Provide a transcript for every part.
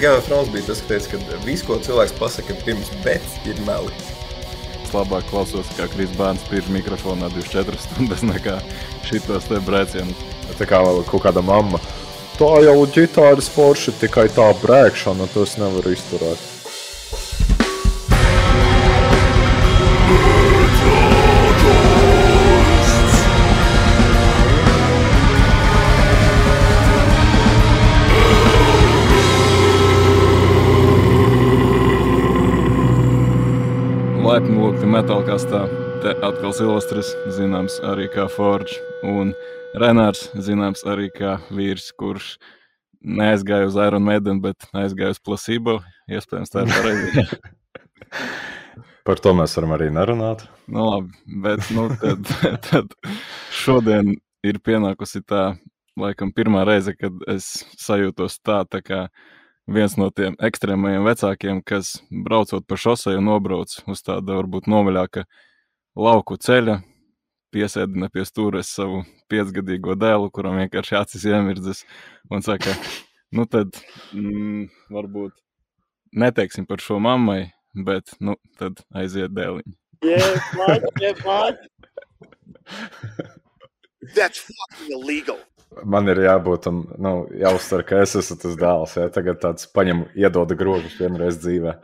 Gala Frons bija tas, ka teica, ka viss, ko cilvēks pasaka pirms bet, ir meli. Es labāk klausos, kā Kris Bērns spīž mikrofonā 24 stundas nekā šitos te brēcienus. Tā kā kaut kāda mamma. Tā jau ģitāras forši, tikai tā brēkšana, to es nevaru izturēt. Metālkastā. Te atkal Silvestris, zināms arī kā Forge, un Renārs, zināms arī kā vīrs, kurš neaizgāja uz Iron Maiden, bet aizgāja uz Placebo. Iespējams, tā ir pareizi. Par to mēs varam arī nerunāt. Nu, labi, bet nu, tad, tad šodien ir pienākusi tā, laikam, pirmā reize, kad es sajūtos tā, tā kā viens no tiem ekstrēmajiem vecākiem, kas braucot pa šoseju nobrauc uz tāda varbūt novaļāka lauku ceļa, piesēdina pie stūres savu piecgadīgo dēlu, kuram vienkārši acis iemirdzas un saka, nu tad mm, varbūt neteiksim par šo mammai, bet nu tad aiziet dēliņi. Yeah, bud, yeah, bud. That's fucking illegal. Man ir jābūt tam, nu, jāuztver, ka es esmu tas dēls. Ja? Tagad tāds paņem, iedoda grožus vienreiz dzīvē.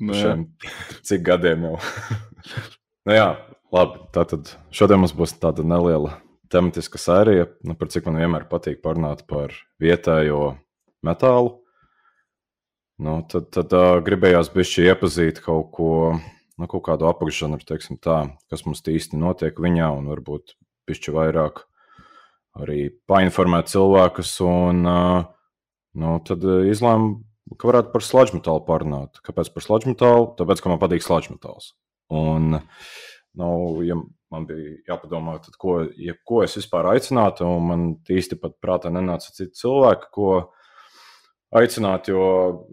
Nu. Šiem, cik gadiem jau? nu, jā, labi. Tātad šodien mums būs tāda neliela tematiska sērija, nu, par cik man vienmēr patīk parunāt par vietējo metālu. Nu, tad tad uh, gribējās bišķi iepazīt kaut ko, nu, kaut kādu apakšžanru, teiksim tā, kas mums īsti notiek viņā, un varbūt bišķi vairāk arī painformēt cilvēkus. Un, nu, tad izlēmu, ka varētu par sludžu metālu parunāt. Kāpēc par sludžu metālu? Tāpēc, ka man patīk sludžu metāls. Un, nu, ja man bija jāpadomā, tad, ko, ja, ko es vispār aicinātu, un man īsti pat prātā nenāca citi cilvēki, ko aicināt, jo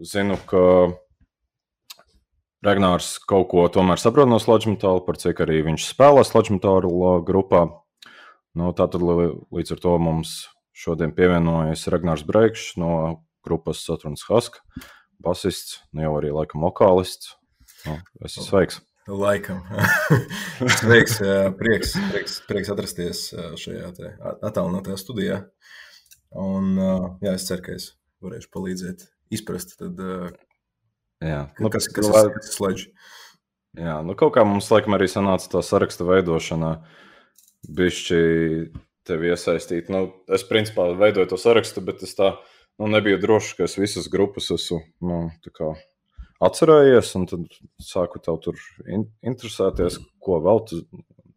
zinu, ka Ragnārs kaut ko tomēr saprot no sludžu metāla, par cik arī viņš spēlē sludžu metāla grupā. Nu, Tātad līdz ar to mums šodien pievienojas Ragnārs Breikšs no grupas Saturns Husk, basists, nu jau arī laikam vokālists. Nu, es esmu sveiks. Laikam. Sveiks, prieks, prieks, prieks atrasties šajā attālinātajā studijā. Un, jā, es ceru, ka es varēšu palīdzēt izprast, tad, Jā, kas, kas, kas, ir- kas ir slēdz. Jā, nu kaut kā mums laikam arī sanāca tā saraksta veidošanā. Bišķi tevi iesaistīt. Nu, es principā veidoju to sarakstu, bet es tā nu, nebiju drošs, ka es visas grupas esmu nu, atcerējies. Tad sāku tev tur in interesēties, ko vēl tu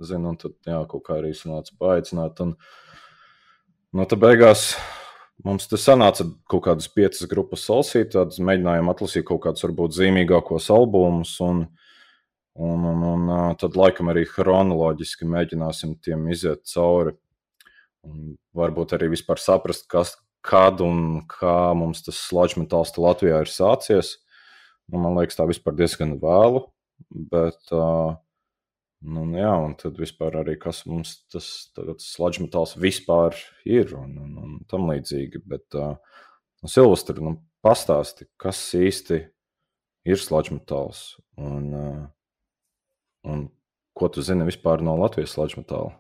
zini. Un tad jā, kaut kā arī sanāca paaicināt. Un, nu, tad beigās Mums te sanāca kaut kādas piecas grupas salasīt, tādas mēģinājām atlasīt kaut kādus varbūt zīmīgākos albumus, un, un, un, un tad laikam arī chronoloģiski mēģināsim tiem iziet cauri. Un varbūt arī vispār saprast, kas, kad un kā mums tas sludžu metāls Latvijā ir sācies. Nu, man liekas, tā vispār diezgan vēlu, bet uh, Nu, jā, un tad vispār arī kas mums tas sludžu metāls vispār ir un, un, un tam līdzīgi. Bet, uh, nu, Silvestri, nu, pastāsti, kas īsti ir sludžu metāls un, uh, un ko tu zini vispār no Latvijas sludžu metāla?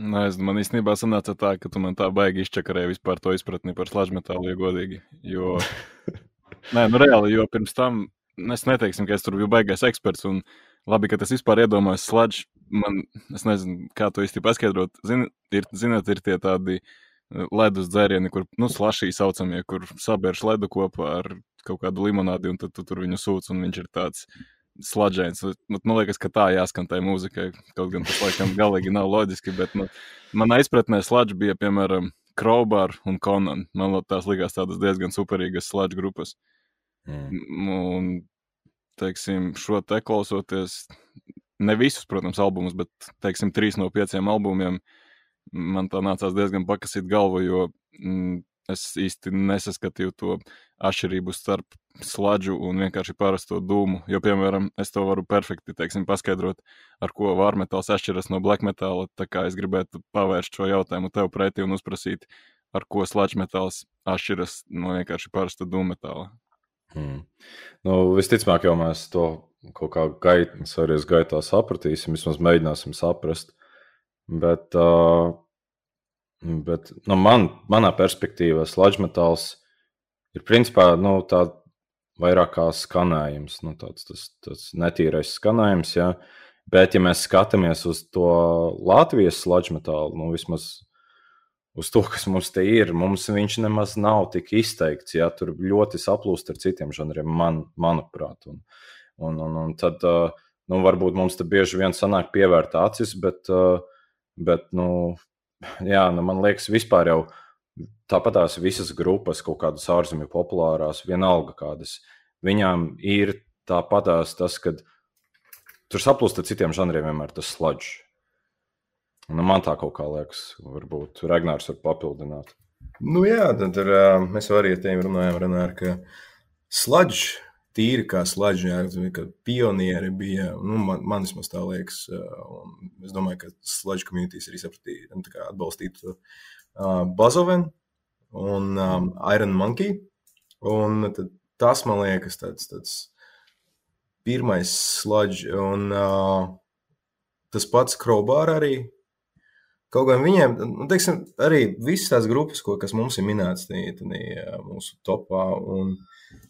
Nē, es, man īstenībā sanāca tā, ka tu man tā baigi izčakarēji vispār to izpratni par sludžu metālu, ja godīgi. Jo, nē, nu reāli, jo pirms tam es neteiksim, ka es tur biju baigais eksperts. Un labi, ka tas vispār iedomājas sludžu. Man, es nezinu, kā to īsti paskaidrot. Zini, ir, zināt, ir tie tādi eh, ledus dzērieni, kur, nu, slašī saucamie, kur sabērš ledu kopā ar kaut kādu limonādi, un tad tu tur viņu sūc, un viņš ir tāds sludžains. Nu, Man liekas, ka tā jāskan tai mūzikai. Kaut gan tas laikam galīgi nav loģiski, bet nu, manā izpratnē sludžu bija, piemēram, Crowbar un Conan. Man tās likās tādas diezgan superīgas sludžu grupas. Mm. Un, teiksim, šo te klausoties, ne visus, protams, albumus, bet, teiksim, trīs no pieciem albumiem, man tā nācās diezgan pakasīt galvu, jo mm, es īsti nesaskatīju to atšķirību starp sludžu un vienkārši parasto dūmu. Jo, piemēram, es to varu perfekti teiksim, paskaidrot, ar ko vārmetāls atšķiras no black metāla. Tā kā es gribētu pavērst šo jautājumu tev pretī un uzprasīt, ar ko sludžu metāls atšķiras no vienkārši parasta dūmetāla. Mm. Nu, visticamāk, jau mēs to kaut kā gaitā, sērijas gaitā sapratīsim, vismaz mēģināsim saprast. Bet, uh, bet nu, man, manā perspektīvā sludžmetāls ir principā nu, tā vairāk kā skanējums, nu, tāds, tas, tas netīrais skanējums. Ja? Bet, ja mēs skatāmies uz to Latvijas sludžmetālu, nu, vismaz uz to, kas mums te ir. Mums viņš nemaz nav tik izteikts. Jā, tur ļoti saplūst ar citiem žanriem, man, manuprāt. Un, un, un, un tad nu, varbūt mums te bieži vien sanāk pievērt acis, bet, bet nu, jā, nu, man liekas, vispār jau tāpat tās visas grupas, kaut kādas ārzemju populārās, vienalga kādas, viņām ir tāpatās tas, ka tur saplūst ar citiem žanriem vienmēr tas sludžs. Nu, man tā kaut kā liekas, varbūt Ragnārs var papildināt. Nu, jā, tad uh, mēs jau arī ar tiem runājām, Renār, ka sludž, tīri kā sludž, jā, ka pionieri bija, nu, man, man vismaz tā liekas, un es domāju, ka sludž communities arī sapratīja, nu, atbalstītu uh, Bazovenu un um, Iron Monkey, un tad tas, man liekas, tāds, tāds pirmais sludž, un uh, tas pats Crowbar arī, Kaut gan viņiem, nu, teiksim, arī visas tās grupas, ko, kas mums ir minētas mūsu topā, un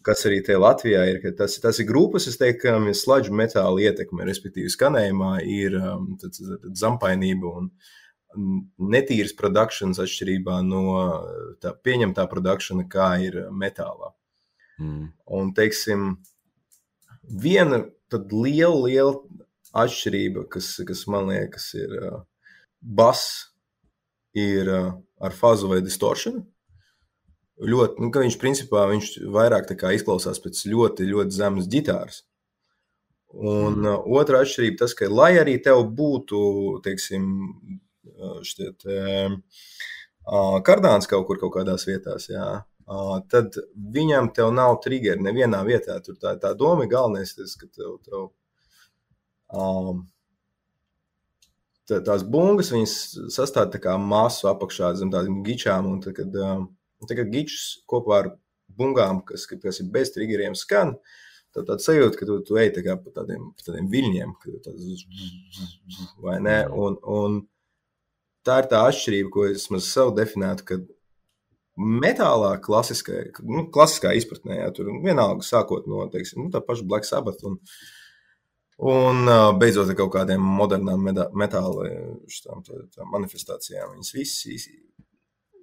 kas arī te Latvijā ir, tas, tas ir grupas, es teiktu, kam ir sludžu metāla ietekme, respektīvi skanējumā ir tad, tad, zampainība un netīras produkcijas atšķirībā no tā pieņemtā produkcija, kā ir metālā. Mm. Un, teiksim, viena liela, liela atšķirība, kas, kas man liekas, ir bass ir uh, ar fāzu vai distoršanu. Ļoti, nu, viņš principā viņš vairāk izklausās pēc ļoti, ļoti zemes ģitāras. Un uh, otra atšķirība tas, ka, lai arī tev būtu, teiksim, šķiet, uh, kardāns kaut kur kaut kādās vietās, jā, tad viņam te nav triggeri nevienā vietā. Tur tā, tā doma ir galvenais, tas, ka tev, tev um, tās bungas sastāv tā kā masu apakšā zem tādām gičām. Un tad, kad, tad, kad gičs kopā ar bungām, kas, kas ir bez triggeriem, skan, tad tāds sajūta, ka tu, tu ej tā pa tādiem, pa tādiem viļņiem, tāds, vai ne? Un, un tā ir tā atšķirība, ko es sev definētu, kad metālā klasiskā, nu, klasiskā izpratnē, jā, tur vienalga sākot no, teiksim, nu, tā paša Black Sabbath un, uh, Un beidzot ar kaut kādiem modernām metāla štām, tā, tā manifestācijām. Viņas visas,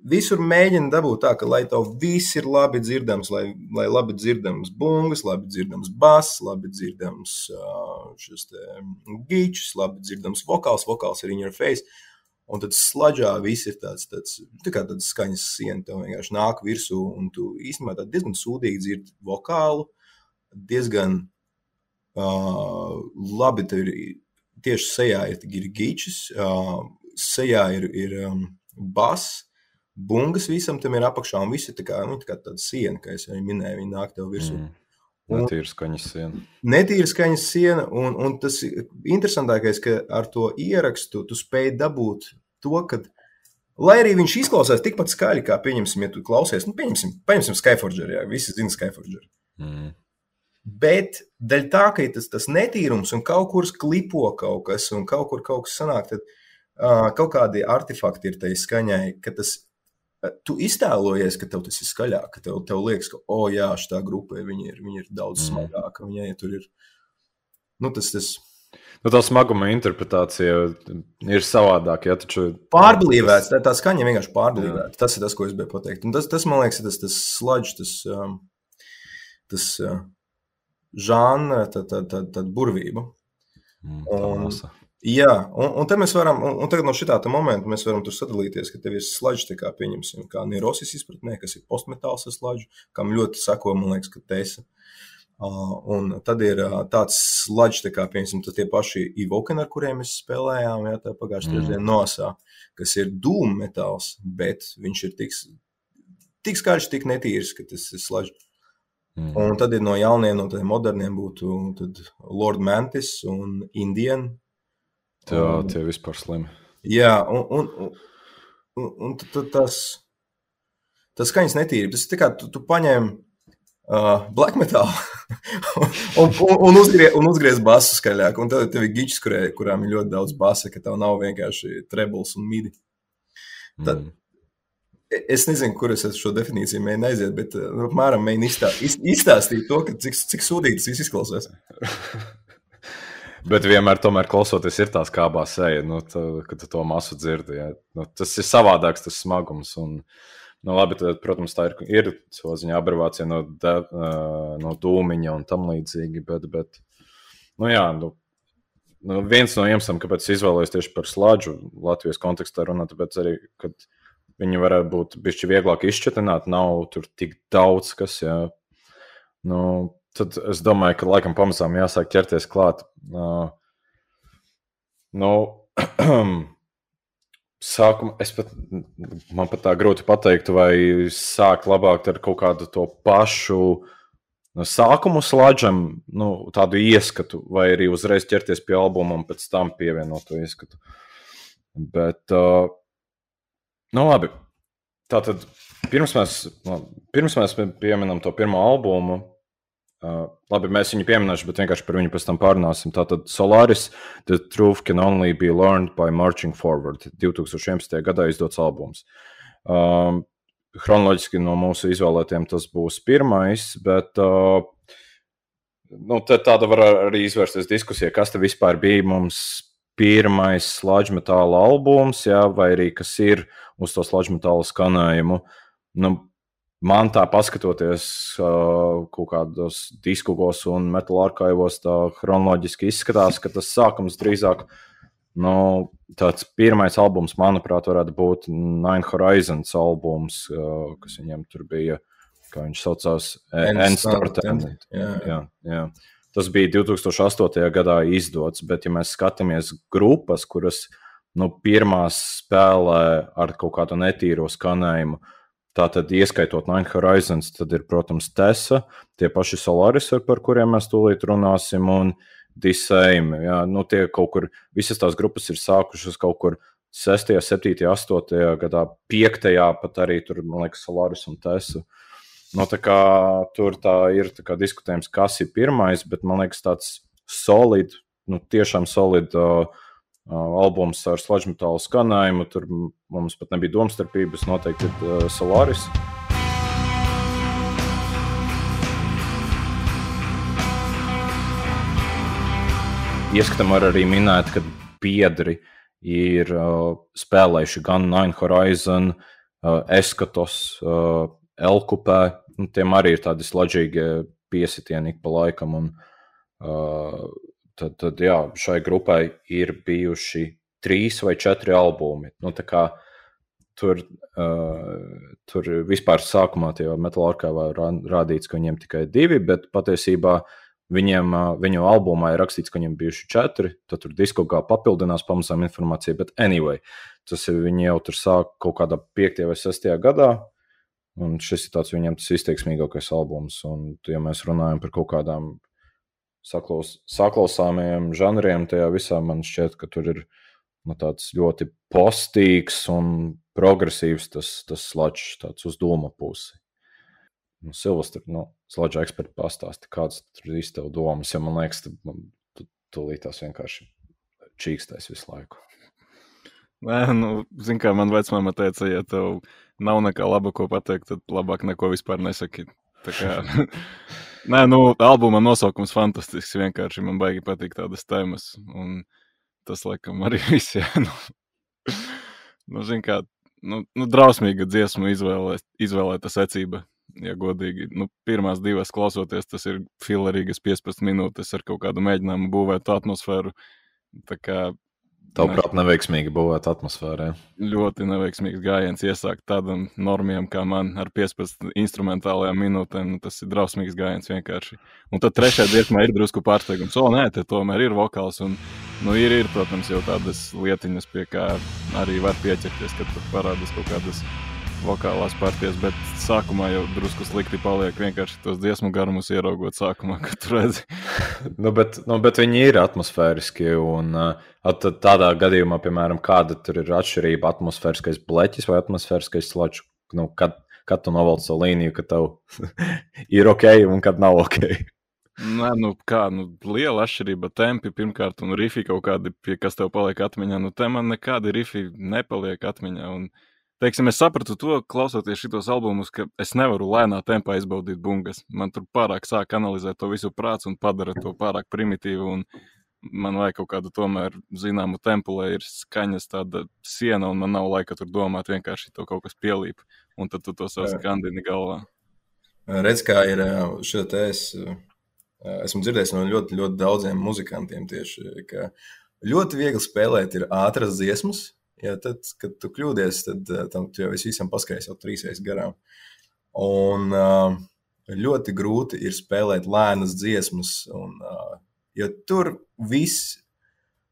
visur mēģina dabūt tā, ka lai tev viss ir labi dzirdams, lai, lai labi dzirdams bungas, labi dzirdams bass, labi dzirdams šis gīčs, labi dzirdams vokāls, vokāls ir in your face. Un tad slāņā viss ir tāds, tāds tā kā tāds skaņas siena, tev vienkārši nāk virsū, un tu īstenībā diezgan sūdīgi dzirdi vokālu, diezgan Uh, labi, tur ir tieši sejā ir, ir gīčs, uh, sejā ir, ir um, bass, bungas visam tam ir apakšā, un viss ir tā kā, nu, tā kā tāda siena, kā es jau minēju, viņi nāk tev virsū. Mm. Netīra skaņas siena. Netīra skaņas siena, un, un tas interesantākais, ka ar to ierakstu tu spēj dabūt to, ka, lai arī viņš izklausās tikpat skaļi, kā, pieņemsim, ja tu klausies, nu, pieņemsim, paņemsim Skyforger, jā, visi zina Skyforger. Mm. Bet dēļ tā, ka tas, tas netīrums un kaut kur klipo kaut kas, un kaut kur kaut kas sanāk, tad uh, kaut kādi artefakti ir tai skaņai, ka tas, tu iztēlojies, ka tev tas ir skaļāk, ka tev, tev liekas, ka, o, oh, jā, šī grupa ir, ir daudz mm. smagāka, viņai tur ir, nu, tas, tas. Nu, tā smaguma interpretācija ir savādāka. Ja, taču... Pārblīvēts, tā, tā skaņa vienkārši pārblīvēta. Tas ir tas, ko es biju pateikt. Un tas, tas, man liekas, tas, tas sludge, tas, tas žanra, tad, tad, tad, tad burvību. Mm, un, jā, un, un te mēs varam, un, un tagad no šitā momenta mēs varam tur sadalīties, ka tev ir sludžs, kā pieņemsim, kā Nirosis izpratnē, kas ir postmetāls ar sludžu, kam ļoti sako, man liekas, ka tesa. Uh, un tad ir uh, tāds sludžs, kā piemēram, tie paši Ivokeni, ar kuriem mēs spēlējām, jā, tā pagājušajā mm. trešdienā nosā, kas ir dūmu metāls, bet viņš ir tik, tik skaļš, tik netīrs, ka tas ir sludžs. Mm. Un tad ir no jauniem, no tādiem moderniem būtu Lord Mantis un Indian. Jā, un, tie vispār slimi. Jā, un, un, un, un tad, tas, tas skaņas netīri. Tas ir tā kā tu, tu paņem uh, black metal un, un, un, uzgrie, un uzgriez basu skaļāk. Un tad tev ir gičs, kurām ir ļoti daudz basa, ka tev nav vienkārši trebles un midi. Tad, Mm. Es nezinu, kur es šo definīciju mēģinu aiziet, bet uh, nu, apmēram mēģinu izstā, iz- izstāstīt to, ka cik, cik sūdīgi tas izklausās. Bet vienmēr, tomēr, klausoties, ir tās kāpā seja, nu, tā, kad to masu dzirdi. Ja. Nu, tas ir savādāks, tas smagums. Un, nu, labi, tad, protams, tā ir, ir soziņa abrevācija no, de, uh, no dūmiņa un tam līdzīgi. Bet, bet nu, jā, nu, nu, viens no iemesliem, kāpēc es izvēlējos tieši par slāņu Latvijas kontekstā runāt, tāpēc arī, kad viņi varētu būt bišķi vieglāk izšķitināt, nav tur tik daudz, kas, jā. Nu, tad es domāju, ka laikam pamazām jāsāk ķerties klāt. Uh, nu, sākumā es pat, man pat tā grūti pateikt, vai sākt labāk ar kaut kādu to pašu no sākumu slāņam, nu, tādu ieskatu, vai arī uzreiz ķerties pie albuma un pēc tam pievienot to ieskatu. Bet, uh, nu, labi. Tātad, pirms mēs, pirms mēs pieminam to pirmo albumu, Uh, labi, mēs viņu pieminēsim, bet vienkārši par viņu pēc tam pārunāsim. Tātad Solaris, The Truth Can Only Be Learned by Marching Forward. 2011. gadā izdots albums. Um, chronoloģiski no mūsu izvēlētiem tas būs pirmais, bet uh, nu, tāda var arī izvērsties diskusija, kas te vispār bija mums pirmais slāņu metāla albums, jā, vai arī kas ir uz to slāņu metāla skanējumu. Nu, man tā paskatoties uh, kaut kādos diskos un metāla arkaivos, tā chronoloģiski izskatās, ka tas sākums drīzāk nu, tāds pirmais albums, manuprāt, varētu būt Nine Horizons albums, uh, kas viņiem tur bija, kā viņš saucās, jā. Tas bija 2008. gadā izdots, bet, ja mēs skatāmies grupas, kuras nu, pirmās spēlē ar kaut kādu netīro skanējumu, Tātad, ieskaitot Nine Horizons, tad ir, protams, Tesa, tie paši Solaris, par kuriem mēs tūlīt runāsim, un Disēme. Nu, tie kaut kur, visas tās grupas ir sākušas kaut kur 6, 7, 8 gadā, 5. pat arī tur, man liekas, Solaris un Tesa. Nu, tā kā, tur tā ir tā kā, diskutējums, kas ir pirmais, bet man liekas, tāds solid, nu, tiešām solid uh, uh, albums ar sludžu metālu skanējumu. Tur mums pat nebija domstarpības, noteikti ir Solaris. Ieskatām var arī minēt, ka biedri ir uh, spēlējuši gan Nine Horizon, uh, Eskatos, uh, Elkupē. Nu, tiem arī ir tādi sludžīgi piesitieni ik pa laikam. Un, uh, tad, tad jā, šai grupai ir bijuši trīs vai četri albumi. Nu, tur, uh, tur vispār sākumā tajā metālurgā rādīts, ka viņiem tikai divi, bet patiesībā viņiem, uh, viņu albumā ir rakstīts, ka viņiem bijuši četri. Tad tur diskogrāfā papildinās pamazām informācija, bet anyway, tas ir viņi jau tur sāk kaut kādā 5. vai 6. gadā. Un šis ir tāds viņam tas izteiksmīgākais albums. Un, ja mēs runājam par kaut kādām saklaus, saklausāmiem žanriem, tajā visā man šķiet, ka tur ir nu, tāds ļoti postīgs un progresīvs tas, tas sludžs, tāds uz doma pusi. Nu, Silvestri, nu, sludža eksperti pastāsti, kādas tur ir tev domas, jo man liekas, tu, tu līdz vienkārši čīkstais visu laiku. Nē, nu, zini, kā man vecmāma teica, ja tev nav nekā laba, ko pateikt, tad labāk neko vispār nesaki. Tā kā, Nē, nu, albuma nosaukums fantastisks. Vienkārši man baigi patīk tādas tēmas. Un tas, laikam, arī viss. Jā, nu, nu, zin, kā, nu, nu, drausmīga dziesmu izvēlē, izvēlēta secība. Ja godīgi, nu, pirmās divas klausoties, tas ir filarīgas 15 minūtes ar kaut kādu mēģinājumu būvēt atmosfēru. Tā kā Tavuprāt, neveiksmīgi būvēt atmosfērā. ļoti neveiksmīgs gājiens iesākt tādam normiem kā man ar 15 instrumentālajām minūtēm. Nu, tas ir drausmīgs gājiens vienkārši. Un tad trešajā dziesmā ir drusku pārsteigums. O, nē, te tomēr ir vokāls. Un, nu, ir, ir, protams, jau tādas lietiņas, pie kā arī var pieķerties, kad parādās kaut kādas vokālās partijas, bet sākumā jau drusku slikti paliek vienkārši tos dziesmu garumus ieraugot sākumā, kad tur redzi. nu, bet, nu, bet viņi ir atmosfēriski. Un, uh, tādā gadījumā, piemēram, kāda ir atšķirība atmosfēriskais bleķis vai atmosfēriskais sludžs. Nu, kad, kad tu novelc to līniju, ka tev ir ok un kad nav ok. Nē, nu kā, nu, liela atšķirība tempi pirmkārt, un rifi kaut kādi, pie kas tev paliek atmiņā. Nu, te man nekādi rifi nepaliek atmiņā. Un, teiksim, es sapratu to, klausoties šitos albumus, ka es nevaru lēnā tempā izbaudīt bungas. Man tur pārāk sāk analizēt to visu prāts un padara to pārāk primitīvu. Un man vajag kaut kādu tomēr zināmu tempu, lai ir skaņas tāda siena, un man nav laika tur domāt, vienkārši to kaut kas pielīp, un tad tu to savu skandini galvā. Redz, kā ir te es esmu dzirdējis no ļoti, ļoti daudziem muzikantiem tieši, ka ļoti viegli spēlēt ir ātras dziesmas. Ja tad, kad tu kļūdies, tad tam tu jau visam paskaidrosi jau trīsreiz garām. Un ļoti grūti ir spēlēt lēnas dziesmas. Un, jo tur viss,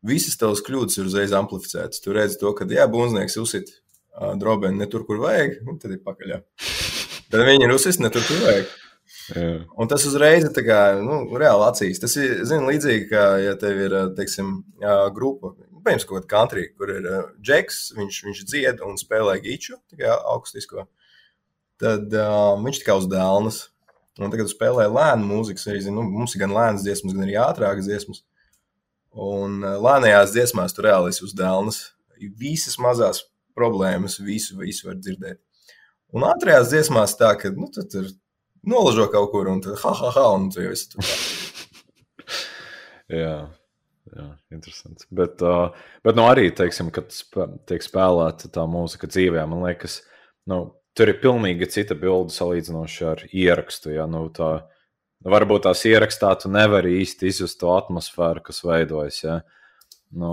visas tavas kļūdas ir uzreiz amplificētas. Tu redzi to, ka jā, būvnieks uzsit drobeni ne tur, kur vajag, un tad ir pakaļ. Tad viņi ir uzsit ne tur, kur vajag. Jā. Un tas uzreiz ir kā, nu, reāli acīs. Tas ir zin, līdzīgi, kā ja tev ir teiksim, grupa, piemēram, kaut kāda country, kur ir džeks, viņš, viņš dzied un spēlē giču, augstisko. Tad uh, viņš tikai uz dēlnas. Un tagad spēlē lēnu mūziku. Arī, zin, nu, mums ir gan lēnas dziesmas, gan arī ātrākas dziesmas. Un uh, lēnajās dziesmās tur reāli ir uz dēlnas. Visas mazās problēmas, visu, visu var dzirdēt. Un ātrajās dziesmās tā, ka nu, tur nolažo kaut kur un tad ha, ha, ha, un tu jau esi tur. jā. Jā, interesants. Bet, uh, bet nu, arī, teiksim, kad spē, tiek spēlēta tā mūzika dzīvē, man liekas, nu, tur ir pilnīgi cita bilde salīdzinoši ar ierakstu. Ja? Nu, tā, varbūt tās ierakstā tu nevari īsti izjust to atmosfēru, kas veidojas. Ja? Nu,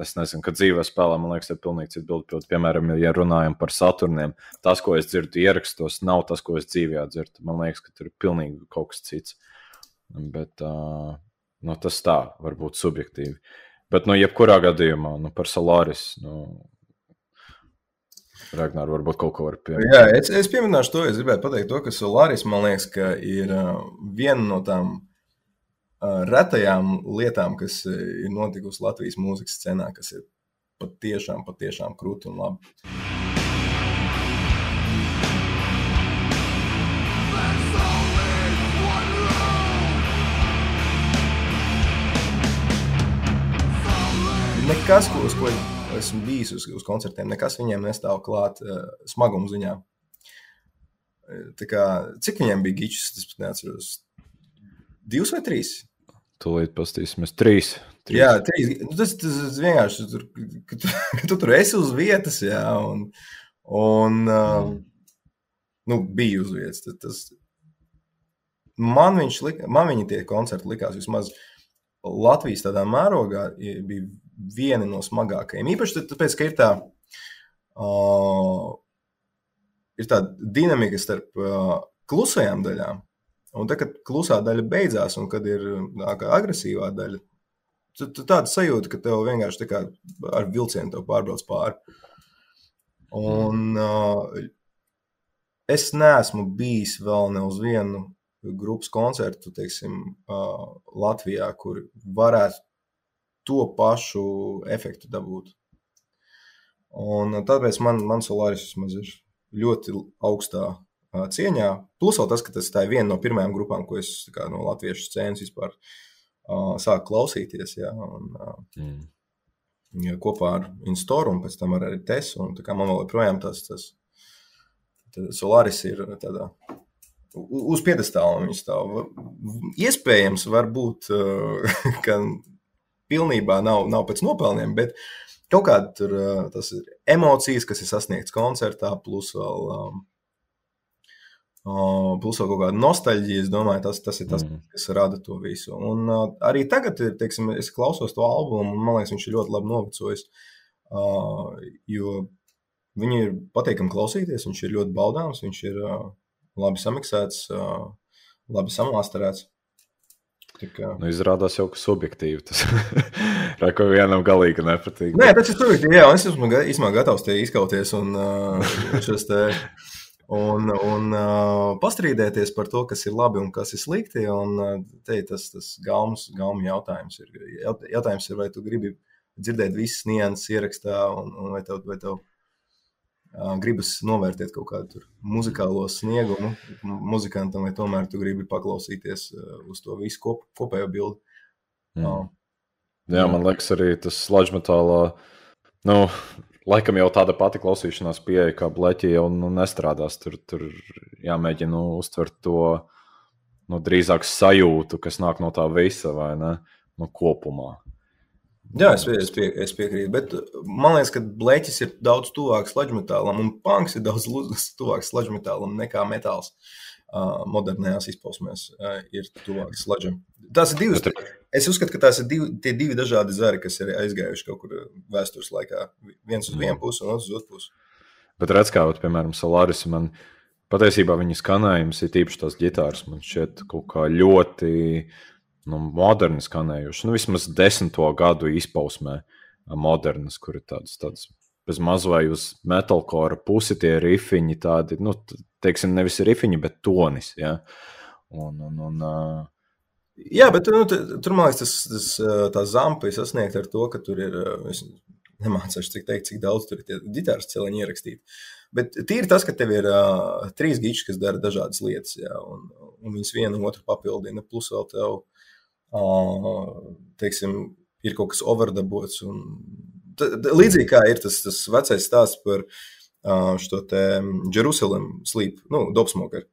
es nezinu, kad dzīvē spēlē, man liekas, ir pilnīgi cits bildes. Piemēram, ja runājam par Saturniem, tas, ko es dzirdu ierakstos, nav tas, ko es dzīvē dzirdu. Man liekas, ka tur ir pilnīgi kaut kas cits. Bet uh, nu, tas tā var būt subjektīvi. Bet, nu, jebkurā gadījumā, nu, par Solāris, nu, Ragnar, varbūt kaut ko var pieminēt. Jā, es, es pieminēšu to, es gribēju pateikt to, ka Solāris, man liekas, ka ir uh, viena no tām retajām lietām, kas ir notikusi Latvijas mūzikas scenā, kas ir patiešām, patiešām krūti un labi. Nekas, ko, uz ko esmu bijis uz, uz koncertiem, nekas viņiem nestāv klāt uh, smaguma ziņā. Tā kā, cik viņiem bija gičs, tas pat neatceros. Divs vai trīs? Tūlīt pastīsimies. Trīs. trīs. Jā, trīs. Nu, tas, tas, vienkārši tur, ka tu, ka tu tur esi uz vietas, jā, un, un mm. nu, bija uz vietas. Tas, tas, man, lika, man viņi tie koncerti likās vismaz Latvijas tādā mērogā bija viena no smagākajiem. Īpaši tāpēc, ka ir tā, uh, ir tā dinamika starp uh, klusajām daļām Un tad, kad klusā daļa beidzās, un kad ir agresīvā daļa, tad tāda sajūta, ka tev vienkārši kā ar vilcienu pārbrauc pāri. Un uh, es neesmu bijis vēl ne uz vienu grupas koncertu, teiksim, uh, Latvijā, kur varētu to pašu efektu dabūt. Un tāpēc man, man Solāris vismaz ir ļoti augstā cieņā. Plus vēl tas, ka tas ir viena no pirmajām grupām, ko es kā, no latviešu scēnas vispār uh, sāku klausīties. Jā, un, uh, mm. jā, kopā ar Instoru un pēc tam ar arī Tesu. Un, man vēl joprojām tas, tas Solaris ir tādā. Uz piedestāla viņš stāv. Iespējams, varbūt, ka pilnībā nav, nav pēc nopelniem, bet kaut kāda tur, tas ir emocijas, kas ir sasniegts koncertā, plus vēl um, Plus vēl kaut kāda nostalģija, es domāju, tas, tas ir tas, mm. kas rada to visu. Un uh, arī tagad, teiksim, es klausos to albumu, un man liekas, viņš ir ļoti labi novecojis. Uh, jo viņi ir patīkami klausīties, viņš ir ļoti baudāms, viņš ir uh, labi samiksēts, uh, labi samāstarēts. Nu, izrādās jau, ka subjektīvi tas ir. vienam galīgi nepatīk. Nē, tas ir subjektīvi. Jā, es esmu īstenībā gatavs te izkauties un te un, un pastrīdēties par to, kas ir labi un kas ir slikti. Un, te, tas tas gaumas, gaumas jautājums ir. Jautājums ir, vai tu gribi dzirdēt visas nianses ierakstā, un, un vai, tev, vai tev gribas novērtēt kaut kādu tur muzikālo sniegumu muzikantam, vai tomēr tu gribi paklausīties uz to visu kop, kopējo bildi. Mm. Uh, Jā, man liekas, arī tas sludžmetālā, nu, laikam jau tāda pati klausīšanās pieeja kā bleķi jau nu, nestrādās. Tur, tur jāmēģina nu, uztvert to nu, drīzāk sajūtu, kas nāk no tā visa vai ne, nu, kopumā. Jā, es, es, pie, es piekrītu. Bet man liekas, ka bleķis ir daudz tuvāks sludžmetālam, un punks ir daudz tuvāks sludžmetālam nekā metāls. Uh, modernajās izpausmēs uh, ir tuvāks sludžam. Tas ir divas. Es uzskatu, ka tās ir divi, tie divi dažādi zari, kas ir aizgājuši kaut kur vēstures laikā. Viens uz vienu pusi un otrs uz otru pusi. Bet redz, kā, vat, piemēram, Solāris, man patiesībā viņa skanējums ir tīpaši tās ģitāras. Man šķiet kaut kā ļoti nu, moderni skanējuši. Nu, vismaz desmito gadu izpausmē modernas, kur ir tādas, tādas bez maz vai uz metālkora pusi tie rifiņi, tādi, nu, teiksim, nevis rifiņi, bet tonis. Ja? Un, un, un, uh, Jā, bet nu, tur man liekas, tas, tas, tā zampa ir sasniegta ar to, ka tur ir. Es nemācīšu, cik, teikt, cik daudz tur ir tie ģitāras celiņi ierakstīti. Bet tīri tas, ka tev ir uh, trīs giči, kas dara dažādas lietas, jā, un, un viņas viena otru papildina, plus vēl tev, teiksim, ir kaut kas overdabots. Un, līdzīgi kā ir tas, tas vecais stāsts par šo te Jerusalem sleep, nu, dopsmokeru.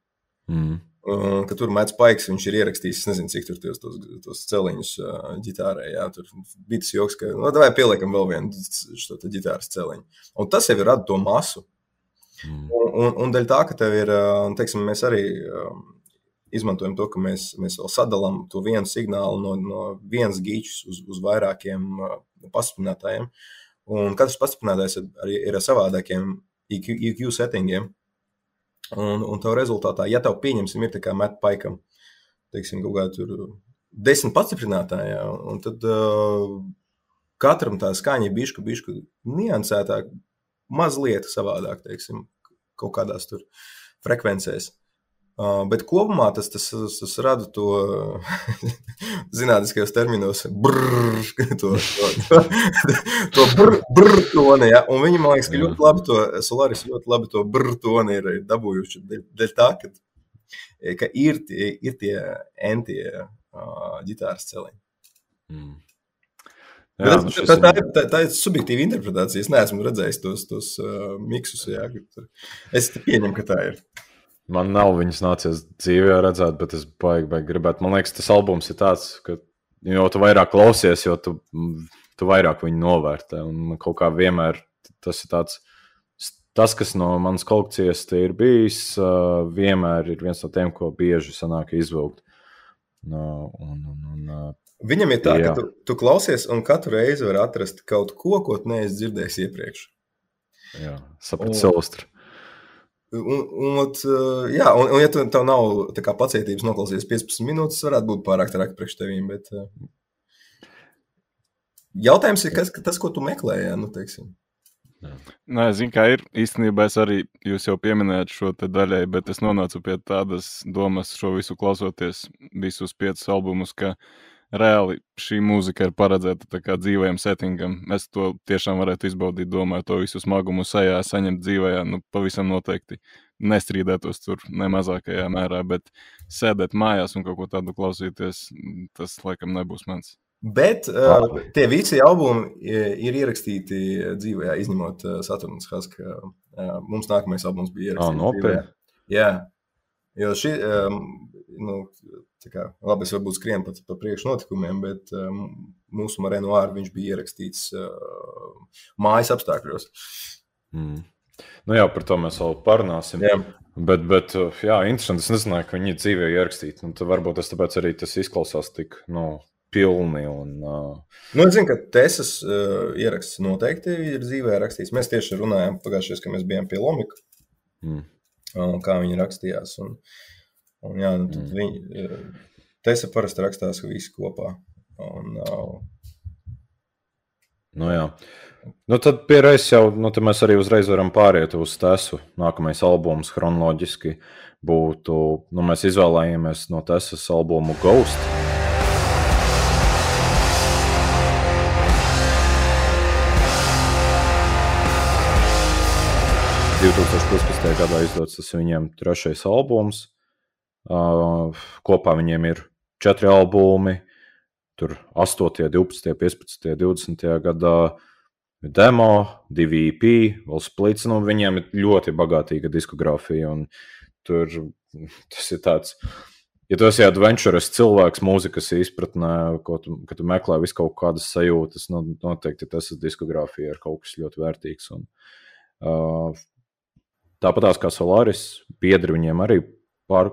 mm. Uh, ka tur mēdz paiks, viņš ir ierakstījis, es nezinu, cik tur tos, tos, tos celiņus uh, ģitārē. Jā, tur bija tas joks, ka, nu, vai pieliekam vēl vienu šo ģitāras celiņu. Un tas jau ir rada to masu. Mm. Un, un, un dēļ tā, ka tev ir, teiksim, mēs arī um, izmantojam to, ka mēs, mēs vēl sadalām to vienu signālu no, no vienas gīčas uz, uz vairākiem uh, pastiprinātājiem. Un katrs pastiprinātājs arī ir ar savādākiem EQ, EQ settingiem. Un, un tev rezultātā, ja tev pieņemsim, ir tā kā met paikam, teiksim, kaut kādā tur desmit pastiprinātājā, un tad uh, katram tā skaņa ir bišku, bišku niansētāk, mazliet savādāk, teiksim, kaut kādās tur frekvencēs. Uh, bet kopumā tas, tas, tas, tas rada to zinātniskajos terminos, brrr, to, to, to, to brrr, brrr toni. Ja? Un viņi, man liekas, ka ļoti labi to, Solaris ļoti labi to brrr toni ir dabūjuši. Dēļ, tā, ka, ka ir tie, ir tie entie uh, ģitāras celiņi. Mm. Jā, tā, nu tā, tā, tā, tā ir subjektīva interpretācija. Es neesmu redzējis tos, tos uh, miksus. Jā, es pieņemu, ka tā ir. Man nav viņas nācies dzīvē redzēt, bet es baigi, baigi gribētu. Man liekas, tas albums ir tāds, ka jo tu vairāk klausies, jo tu, tu vairāk viņu novērtē. Un kaut kā vienmēr tas ir tāds, tas, kas no manas kolekcijas ir bijis, vienmēr ir viens no tiem, ko bieži sanāk izvilkt. No, un, un, un, Viņam ir tā, jā. ka tu, tu klausies, un katru reizi var atrast kaut ko, ko neesi dzirdējis iepriekš. Jā, sapratu, Silvestri. Un, un, jā, un, un ja tu tev nav kā, pacietības noklausīties 15 minūtes, tas varētu būt pārāk traki priekš tevīm. Bet, jautājums ir, kas, tas, ko tu meklē, jā, nu, teiksim. Nē, zinu, kā ir. Īstenībā es arī jūs jau pieminējāt šo daļai, bet es nonācu pie tādas domas, šo visu klausoties, visus piecus albumus, ka reāli šī mūzika ir paredzēta dzīvajam settingam. Es to tiešām varētu izbaudīt, domāju, to visu smagumu sajā, saņemt dzīvajā. Nu, pavisam noteikti nestrīdētos tur ne mazākajā mērā, bet sēdēt mājās un kaut ko tādu klausīties, tas laikam nebūs mans. Bet uh, tie visi albumi ir ierakstīti dzīvē, izņemot uh, Saturnas Haska. Uh, mums nākamais albums bija ierakstīts. Oh, nopietni. Jā, jo šī, um, nu, kā, labi, es varbūt skrienu pat pa priekšu notikumiem, bet um, mūsu Marēnu Āru viņš bija ierakstīts uh, mājas apstākļos. Mm. Nu jā, par to mēs vēl parunāsim. Jā. Bet, bet, jā, interesanti. Es nezināju, ka viņi dzīvē ierakstīti. Nu, varbūt tas tāpēc arī tas izklausās tik, nu, pilni. Un, uh... nu, es zinu, ka Tēsas uh, ieraksts noteikti ir dzīvē rakstīts. Mēs tieši runājām pagājušajā, kad mēs bijām pie Lomika, mm. Uh, kā viņi rakstījās. Un, un, jā, nu, mm. viņi, uh, Tēsa parasti rakstās visi kopā. Un, uh... nu, jā. Nu, tad pierādījis jau, nu, tad mēs arī uzreiz varam pāriet uz Tēsu. Nākamais albums chronoloģiski būtu, nu, mēs izvēlējāmies no Tēsas albumu Ghost. 2015. gadā izdots tas viņiem trešais albums. Uh, kopā viņiem ir četri albumi, tur 8, 12, 15, 20 gadā demo, divi EP, vēl splits. Nu, viņiem ir ļoti bagātīga diskogrāfija. Tur tas ir tāds, ja tu esi adventurous cilvēks, mūzikas izpratnē, tu, kad tu meklē visu kaut kādas sajūtas, nu, noteikti tas ir diskogrāfija ar kaut kas ļoti vērtīgs. Un, uh, Tāpat kā Solaris, biedri viņiem arī pār,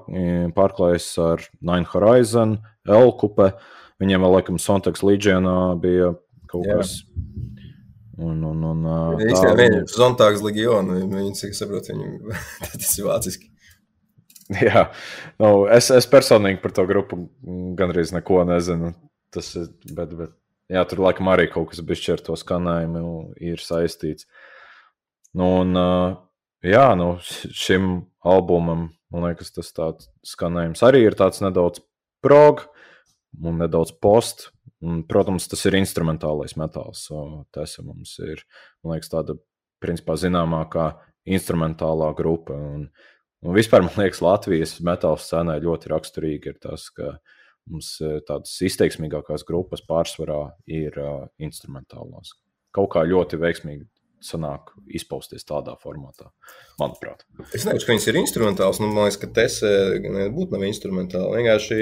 pārklājas ar Nine Horizon, Elkupe. Viņiem vēl, laikam, Sontags Legion bija kaut Jā. kas. Un, un, un, tā, Īstenībā viņi ir Zontāgs Legionu. Viņi, cik es saprotu, viņi tas ir vāciski. Jā, nu, es, es personīgi par to grupu gandrīz neko nezinu. Tas ir, bet, bet, jā, tur laikam arī kaut kas bijis ar to skanējumu ir saistīts. Nu, un, uh, jā, nu, šim albumam, man liekas, tas tāds skanējums arī ir tāds nedaudz prog un nedaudz post. Un, protams, tas ir instrumentālais metāls. Tas mums ir, man liekas, tāda principā zināmākā instrumentālā grupa. Un, un vispār, man liekas, Latvijas metāla scēnē ļoti raksturīgi ir tas, ka mums eh, tādas izteiksmīgākās grupas pārsvarā ir uh, instrumentālās. Kaut kā ļoti veiksmīgi sanāk izpausties tādā formātā, manuprāt. Es nezinu, ka viņas ir instrumentāls. Nu, man liekas, ka tas nebūtu nav instrumentāli. Vienkārši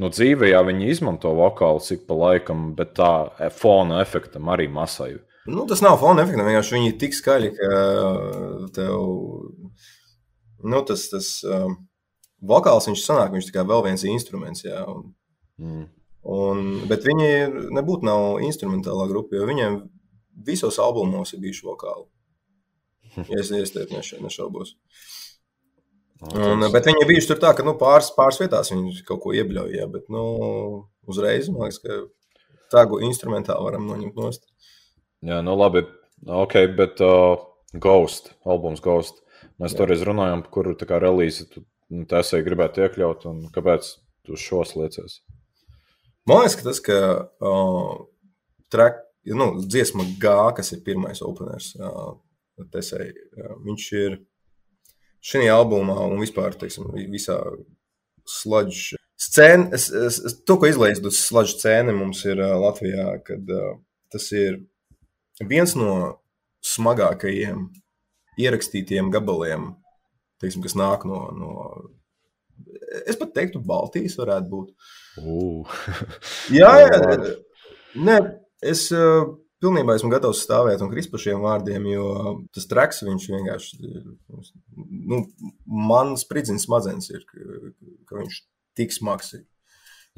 Nu, dzīvē jā, viņi izmanto vokālu cik pa laikam, bet tā e, fona efektam arī masai. nu, tas nav fona efekts. Vienkārši viņi ir tik skaļi, ka tev nu, tas, tas um, vokāls viņš sanāk, viņš tikai vēl viens instruments. Jā, un, Mm. un, bet viņi nebūtu nav instrumentālā grupa, jo viņiem visos albumos ir bijuši vokāli. Ja es iesteicu, neš- nešaubos. Un, bet viņi bijuši tur tā, ka nu, pāris, pāris vietās viņi kaut ko iebļauj. Jā, bet nu, uzreiz man liekas, ka tādu instrumentālu varam noņemt nost. Jā, nu labi. Ok, bet uh, Ghost, albums Ghost. Mēs toreiz runājām, par kuru relīzi tu nu, TSA gribētu iekļaut un kāpēc tu šos liecies. Man liekas, ka tas, ka uh, track, nu, dziesma G, kas ir pirmais openers, tesai, viņš ir šajā albumā un vispār teiksim, visā es, es, to, ko izlaistu sludge scēna mums ir Latvijā, kad tas ir viens no smagākajiem ierakstītiem gabaliem, teiksim, kas nāk no, no es pat teiktu, Baltijas varētu būt. Uh. Jā, jā. Nē, es uh, pilnībā esmu gatavs stāvēt un krist par šiem vārdiem, jo tas traks viņš vienkārši, nu, man spridzina smadzenes ir, ka, viņš tik smags ir,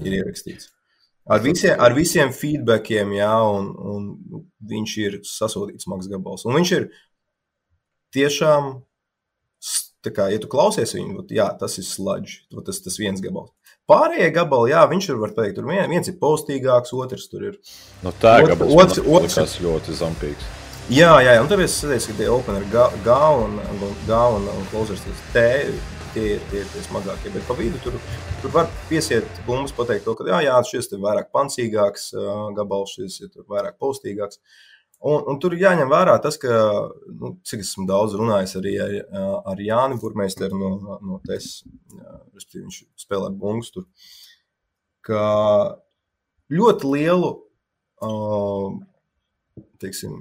ir ierakstīts. Ar visiem, ar visiem feedbackiem, jā, un, un viņš ir sasodīts smags gabals. Un viņš ir tiešām, kā, ja tu klausies viņu, jā, tas ir sludge, tas, tas viens gabals. Pārējie gabali, jā, viņš ir, var teikt, tur vien, viens ir postīgāks, otrs tur ir. Nu, tā Ot- gabals otrs- otrs- likās ļoti zampīgs. Jā, jā, un tāpēc es teicu, ka tie openeri G G un, G un, un closers, T, tie ir tie, tie smagākie. Bet pa vidu tur, tur var piesiet bumbas, pateikt to, ka jā, jā šis ir vairāk pancīgāks uh, gabals, šis ir tur vairāk postīgāks. Un, un tur jāņem vērā tas, ka, nu, cik esmu daudz runājis arī ar, ar Jāni Burmeisteru no, no TES, respektīvi viņš spēlē bungus tur, ka ļoti lielu, teiksim,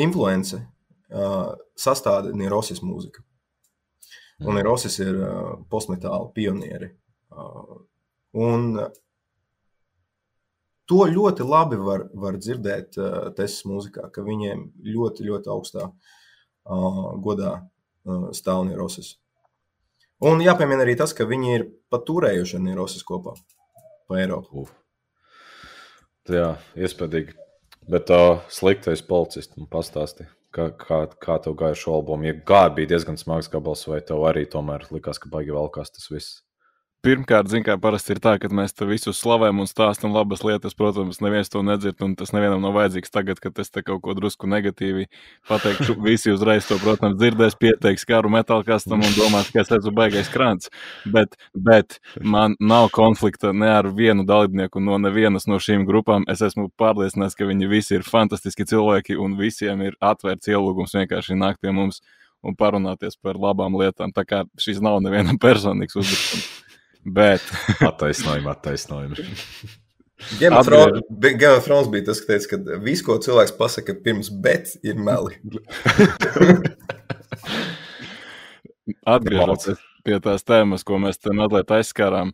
influence sastāda Nirosis mūzika. Un Nirosis ir uh, postmetāla pionieri. Un to ļoti labi var, var dzirdēt uh, Tesas mūzikā, ka viņiem ļoti, ļoti augstā uh, godā uh, stāv Nirosis. Un jāpiemina arī tas, ka viņi ir pat turējuši ar Nirosis kopā pa Eiropu. Uf. Jā, iespējams. Bet uh, sliktais policists man pastāstīja, kā, kā, kā tev gāja šo albumu. Ja gāja bija diezgan smags gabals, vai tev arī tomēr likās, ka baigi valkās tas viss? Pirmkārt, zināmā mērā, parasti ir tā, ka mēs te visus slavējam un stāstām labas lietas. Protams, neviens to nedzird, un tas nevienam nav vajadzīgs tagad, kad es te kaut ko drusku negatīvi pateikšu. Visi uzreiz to, protams, dzirdēs, pieteiks karu metāla kastam un domās, ka es esmu baigais krāns. Bet, bet man nav konflikta ne ar vienu dalībnieku no nevienas no šīm grupām. Es esmu pārliecināts, ka viņi visi ir fantastiski cilvēki un visiem ir atvērts ielūgums vienkārši nākt pie mums un parunāties par labām lietām. Tā kā šis nav nevienam personīgs uzbrukums. Bet Attaisnojumi, attaisnojumi. Game of Thrones- Game of Thrones bija tas, ka teica, ka viss, ko cilvēks pasaka pirms bet, ir meli. atgriežoties pie tās tēmas, ko mēs te mazliet aizskārām,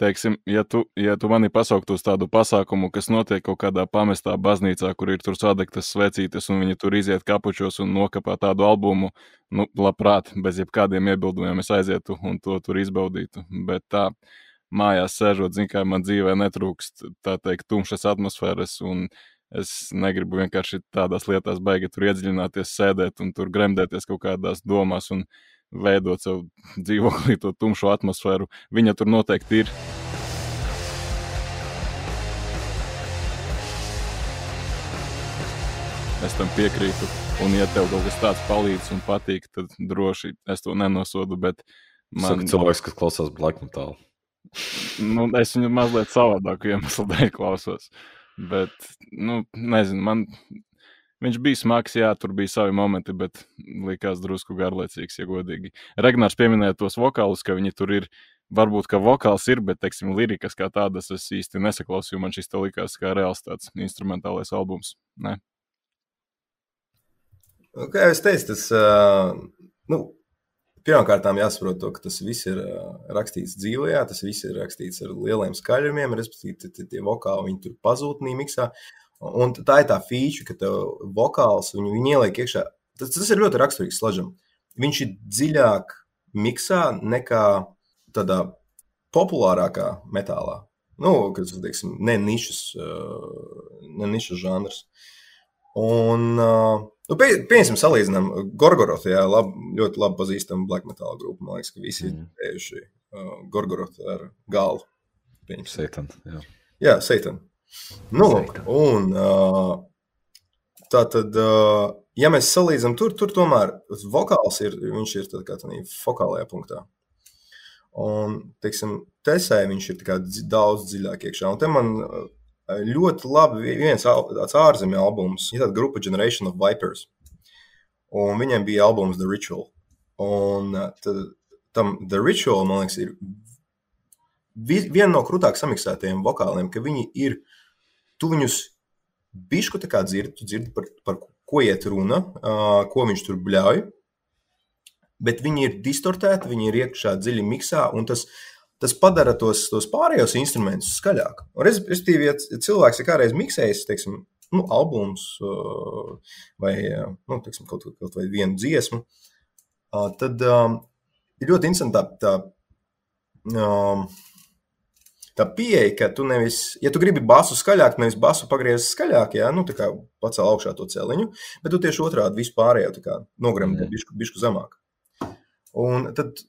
teiksim, ja tu, ja tu mani pasauktu uz tādu pasākumu, kas notiek kaut kādā pamestā baznīcā, kur ir tur sadegtas svecītes, un viņi tur iziet kapučos un nokapā tādu albumu, nu, labprāt, bez jebkādiem iebildumiem es aizietu un to tur izbaudītu. Bet tā, mājās sēžot, zin, kā man dzīvē netrūkst, tā teikt, tumšas atmosfēras, un es negribu vienkārši tādās lietās baigi tur iedziļināties, sēdēt un tur gremdēties kaut kādās domās un veidot savu dzīvoklī to tumšo atmosfēru. Viņa tur noteikti ir. Es tam piekrītu. Un, ja tev kaut kas tāds palīdz un patīk, tad droši es to nenosodu. Bet Man... Saka, cilvēks, kas klausās black metal. nu, es viņu mazliet savādāku iemeslu dēļ klausos. Bet, nu, nezinu, man viņš bija smags, jā, tur bija savi momenti, bet likās drusku garlaicīgs, ja godīgi. Regnārs pieminēja tos vokālus, ka viņi tur ir. Varbūt, ka vokāls ir, bet, teiksim, lirikas kā tādas es īsti nesaklausīju. Man šis te likās kā reāls tāds instrumentālais albums. Ne? Nu, Kā jau es teicu, tas uh, nu, pirmkārt jāsaprot, to, ka tas viss ir uh, rakstīts dzīvē, tas viss ir rakstīts ar lieliem skaļumiem, respektīvi, tie- tie- vokāli viņi tur pazūd nīmiksā. Un tā ir tā feature, ka tev vokāls viņu, viņu ieliek iekšā. Tas, tas ir ļoti raksturīgs slažam. Viņš ir dziļāk miksā nekā tādā populārākā metālā. Nu, kas, teiksim, ne nišas, uh, ne nišas žanrs. Un, uh, nu, pie, pieņemsim, salīdzinām Gorgorotu, jā, lab, ļoti labi pazīstama black metal grupa. Man liekas, ka visi Mm. ir tējuši uh, Gorgorotu ar galu. Satan, jā. Jā, Satan. Nu, lūk, un uh, tā tad, uh, ja mēs salīdzinām, tur, tur tomēr vokāls ir, viņš ir tā kā tādā fokālajā punktā. Un, teiksim, tesē viņš ir daudz dziļāk iekšā. Un te man uh, ļoti labi vi- viens tāds ārzemju albums, ir tāda grupa Generation of Vipers. Un viņiem bija albums The Ritual. Un uh, tad, tam The Ritual, man liekas, ir vi- viena no krūtāk samiksētajiem vokāliem, ka viņi ir, tu viņus bišku tā kā dzirdi, tu dzirdi par, par ko iet runa, ko viņš tur bļauj, bet viņi ir distortēti, viņi ir iekšā dziļi miksā, un tas, tas padara tos, tos pārējos instrumentus skaļāk. Respektīvi, ja cilvēks ir kādreiz miksējis, teiksim, nu, albums vai nu, teiksim, kaut, kaut vai vienu dziesmu, tad ir ļoti interesanti tā, tā tā pieeja, ka tu nevis, ja tu gribi basu skaļāk, nevis basu pagriezt skaļāk, jā, nu, tā kā pacēl augšā to celiņu, bet tu tieši otrādi visu pārējo tā kā nogremdē Mm. bišku, bišku zemāk. Un tad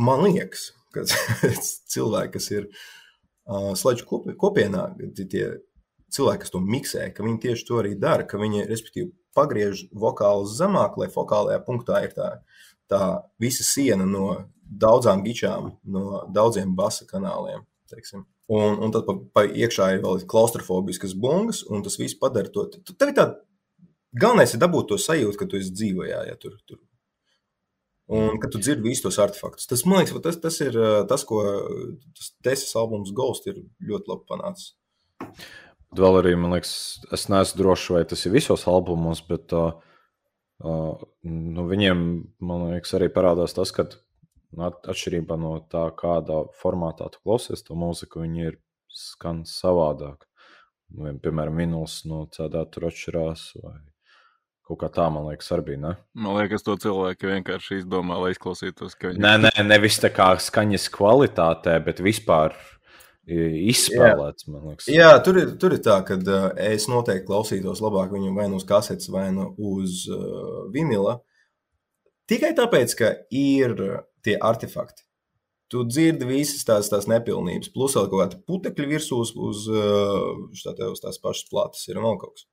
man liekas, ka cilvēki, kas ir uh, slēdzu kopi, kopienā, tie- tie cilvēki, kas to miksē, ka viņi tieši to arī dara, ka viņi, respektīvi, pagriež vokālus zemāk, lai fokālajā punktā ir tā, tā visa siena no daudzām gičām, no daudziem basa kanāliem. Teiksim. Un, un tad pa, pa iekšā ir vēl klaustrofobiskas bungas, un tas viss padara to. Tev ir tā, galvenais ir dabūt to sajūtu, ka tu esi dzīvojā, ja tur. tur. Un ka tu dzirdi visus tos artefaktus. Tas, man liekas, tas, tas ir tas, ko tas desmit albums Ghost ir ļoti labi panācis. Vēl arī, man liekas, es neesmu drošs, vai tas ir visos albumos, bet uh, uh, nu, viņiem, man liekas, arī parādās tas, ka at- atšķirībā no tā, kādā formātā tu klausies to mūziku, viņi ir skan savādāk. Nu, vien, piemēram, vinuls no CD tur atšķirās, vai kaut kā tā, man liekas, arī bija. Ne? Man liekas, to cilvēki vienkārši izdomā, lai izklausītos, ka viņi Nē, nē, nevis tā kā skaņas kvalitātē, bet vispār izspēlēts, liekas. Jā, tur ir, tur ir tā, ka uh, es noteikti klausītos labāk viņu vai nu uz kasetes, vai nu uz uh, vinila. Tikai tāpēc, ka ir tie artefakti. Tu dzirdi visas tās, tās nepilnības, plus vēl kaut kāda putekļa virsū uz, uz, uh, tā te uz tās pašas plātas ir vēl kaut kas.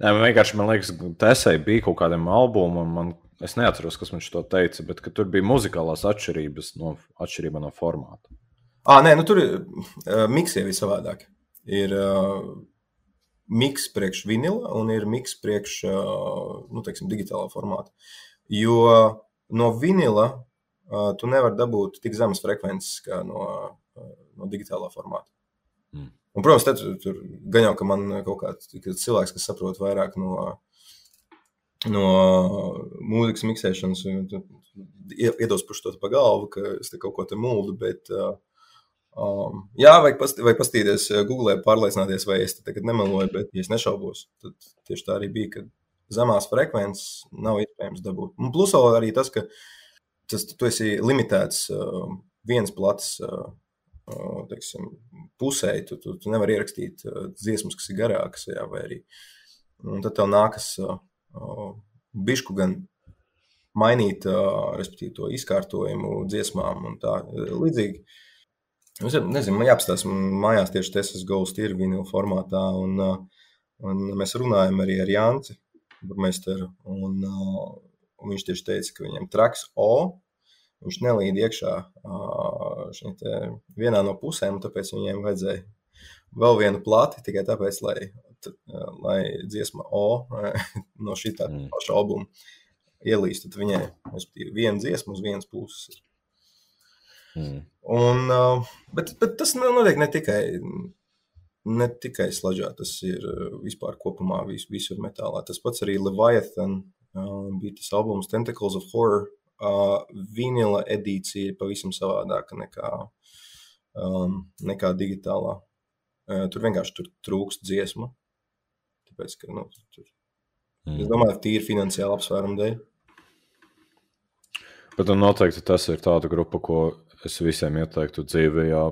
Nē, man vienkārši, man liekas, Tesai bija kaut kādam albumam, man, es neatceros, kas viņš to teica, bet tur bija muzikālās atšķirības no, atšķirība no formāta. Ah, nē, nu tur ir uh, miksija ir savādāk. Ir uh, miks priekš vinila un ir miks priekš uh, nu, teiksim, digitālā formāta. Jo no vinila tu nevari dabūt tik zemes frekvences kā no, uh, no digitālā formāta. Mm. Un, protams, tad tur, tur gan jau, ka man kaut kāds cilvēks, kas saprot vairāk no, no mūzikas miksēšanas, iedos pušu to pa galvu, ka es te kaut ko te mūldu, bet uh, Um, jā, vajag, past, vajag pastīties Google, pārliecināties, vai es tagad nemeloju, bet, ja es nešaubos, tad tieši tā arī bija, ka zemās frekvences nav iespējams dabūt. Un plus vēl arī tas, ka tas, tu esi limitēts uh, viens plats uh, teiksim, pusē, tu, tu, tu nevari ierakstīt uh, dziesmas, kas ir garākas, jā, vai arī. Tad tev nākas uh, bišku gan mainīt, uh, respektīvi, to izkārtojumu dziesmām un tā līdzīgi. Es nezinu, man jāapstāsta, mājās tieši tas Ghost ir vinila formātā, un, un mēs runājam arī ar Jānci, burmeisteru, un, un viņš tieši teica, ka viņam traks O, viņš nelīd iekšā te, vienā no pusēm, tāpēc viņiem vajadzēja vēl vienu plati, tikai tāpēc, lai, lai dziesma O no šī tā Mm. paša albuma ielīst, tad viņai, respektīvi, viena dziesma uz vienas puses ir. Mm. Un, bet, bet tas notiek ne tikai, ne tikai slaģā, tas ir vispār kopumā vis, visur metālā. Tas pats arī Leviathan uh, bija tas albums Tentacles of Horror. Uh, vinila edīcija ir pavisam savādāka nekā, um, nekā digitālā. Uh, tur vienkārši tur trūkst dziesmu. Tāpēc, ka, nu, tur, es Mm. domāju, ka tīri finansiāli apsvērumu dēļ. Bet nu, noteikti tas ir tāda grupa, ko es visiem ieteiktu dzīvē, jā,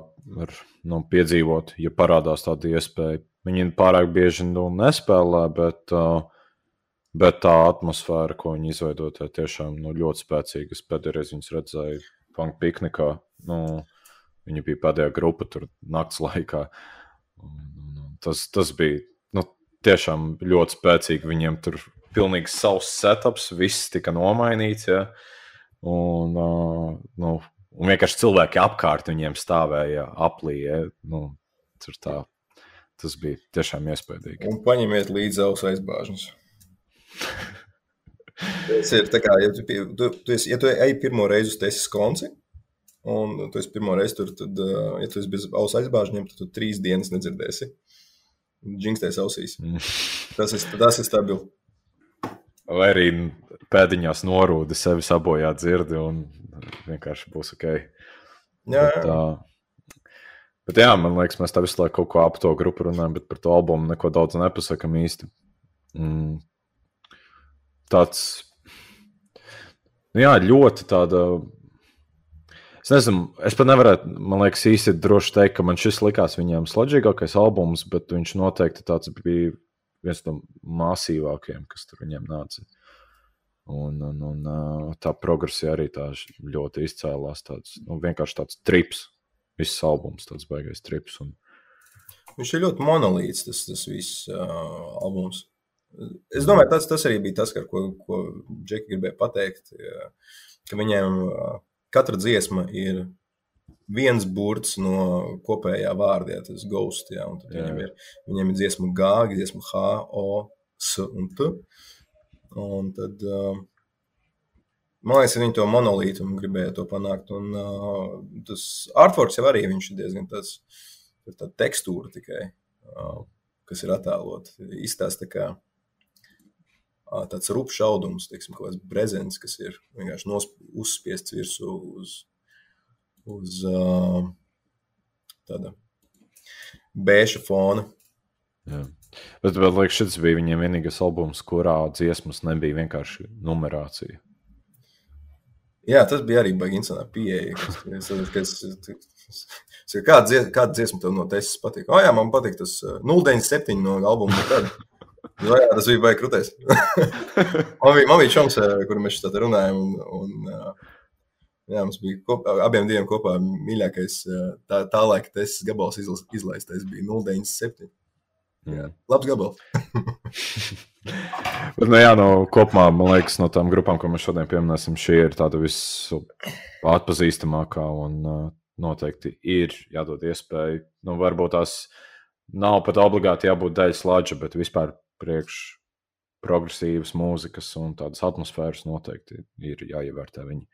ar, nu, piedzīvot, ja parādās tāda iespēja. Viņi pārāk bieži nu, nespēlē, bet, uh, bet tā atmosfēra, ko viņi izveido, tā tiešām nu, ļoti spēcīga. Es pēdējais viņus redzēju Funk piknikā. Nu, viņi bija pēdējā grupa tur nakts laikā. Tas, tas bija nu, tiešām ļoti spēcīgi. Viņiem tur pilnīgi savs setups, viss tika nomainīts. Ja? Un, nu, un vienkārši cilvēki apkārt viņiem stāvēja aplīja. Nu, tur tā, tas bija tiešām iespaidīgi. Un paņemiet līdzi savus aizbāžņus. Tas ir tā kā, ja tu, pie- tu, tu, esi, ja tu ej pirmo reizi uz tesis konci, un tu esi pirmo reizi tur, tad, ja tu esi bez ausu aizbāžņiem, tad tu trīs dienas nedzirdēsi. Džingstēs ausīs. Mm. Tas ir, tas ir stabili. Vai arī pēdiņās norūdi sevi sabojā dzirdi un vienkārši būs ok. Jā, Bet, jā. uh, bet jā, man liekas, mēs tā visu laiku kaut ko ap to grupu runājam, bet par to albumu neko daudz nepasakām īsti. Mm. Tāds, nu jā, ļoti tāda. Es nezinu, es pat nevarētu, man liekas, īsti droši teikt, ka man šis likās viņiem slodzīgākais albums, bet viņš noteikti tāds bija viens no masīvākajiem, kas tur viņiem nāca. Un, un, un tā progresija arī tā ļoti izcēlās. Tāds, nu, vienkārši tāds trips. Viss albums, tāds baigais trips. Un, Viņš ir ļoti monolīts, tas, tas viss uh, albums. Es domāju, tas, tas arī bija tas, ko, ko Džeki gribēja pateikt. Ka viņiem katra dziesma ir viens burts no kopējā vārda, ja, tas ghost. Tad Jā. viņiem, ir, viņiem ir dziesma G, dziesma H, O, S un T. Un tad, man liekas, viņi to monolītu gribēja to panākt. Un tas artworks jau arī viņš ir diezgan tāds tā tekstūra tikai, kas ir attēlota. Izstāsta kā tāds rupšs audums, teiksim, kaut kāds brezents, kas ir vienkārši nosp- uzspiests virsū uz, uz ā, tāda bēša fona. jā. bet, bet liekas, šis bija viņiem vienīgais albums, kurā dziesmas nebija vienkārši numerācija. Jā, tas bija arī baigi interesanti pieeja. kas- kas- Kāda dzies- kāda dziesma tev no tesis patīk? O, jā, man patīk tas ā, 097 no albuma. nekad. Jā, jā, tas bija baigi krūtis. man bija, man bija čoms, ā, kur mēs šeit runājām. Un, un, ā, jā, mums bija kop, abiem diviem kopā mīļākais ā, tā, tā laika tesis gabals izla- izlaistais bija 097. Jā. Labs gabals. Bet, nu, jā, no kopumā, man liekas, no tām grupām, ko mēs šodien pieminēsim, šī ir tāda visatpazīstamākā un noteikti ir jādod iespēja. Nu, varbūt tās nav pat obligāti jābūt daļai slāņa, bet vispār priekš progresīvas mūzikas un tādas atmosfēras noteikti ir jāievērtē viņi.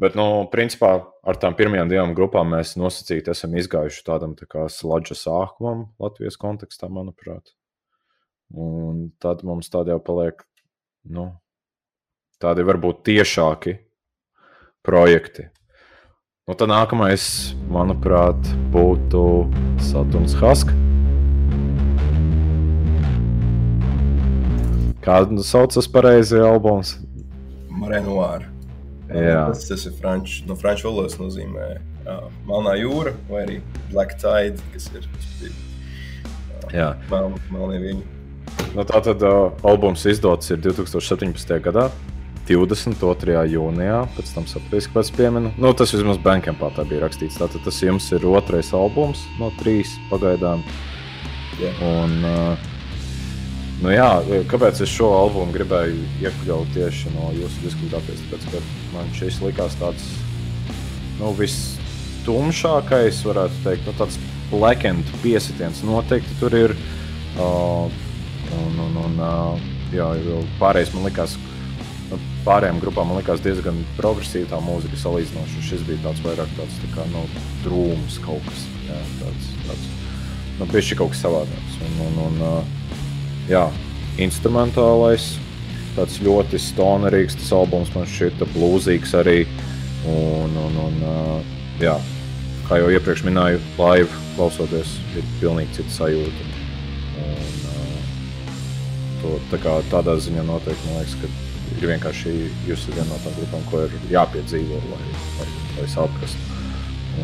Bet, nu, principā ar tām pirmajām divām grupām mēs nosacīti esam izgājuši tādam tā kā sludža sākumam Latvijas kontekstā, manuprāt. Un tad mums tādi jau paliek, nu, tādi varbūt tiešāki projekti. Nu, tad nākamais, manuprāt, būtu Saturns Haska. Kādu saucas pareizi albums? Marēnuāra. Jā. Tas, tas ir franču, no franču valodas nozīmē uh, Melnā jūra vai arī Black Tide, kas ir Jā. mel, melnie viņi. Nu, tā tad uh, albums izdots ir 2017. gadā, 22. jūnijā. Pēc tam saprotu, kāpēc pieminu. Nu, tas vismaz Bankampā tā bija rakstīts. Tātad tas jums ir otrais albums no trīs pagaidām. Jā. Un, uh, nu, jā, kāpēc es šo albumu gribēju iekļaut tieši no jūsu diskogrāfijas? Tāpēc, ka man šis likās tāds nu, vistumšākais, varētu teikt, nu, tāds black and piesitiens noteikti tur ir. Uh, un, un, un, uh, jā, pārējais man likās, nu, pārējām grupām man likās diezgan progresīva tā mūzika salīdzinoši. Šis bija tāds vairāk tāds tā kā nu, drūms kaut kas. Jā, tāds, tāds, nu, bišķi kaut kas savādāks. Un, un, un, uh, jā, instrumentālais, tāds ļoti stonerīgs tas albums man šķita blūzīgs arī. Un, un, un, jā, kā jau iepriekš minēju, live klausoties, ir pilnīgi cita sajūta. Un, to, tā kā, tādā ziņā noteikti man liekas, ka ir vienkārši jūs viena no tām grupām, ko ir jāpiedzīvo, lai, lai, lai saprastu.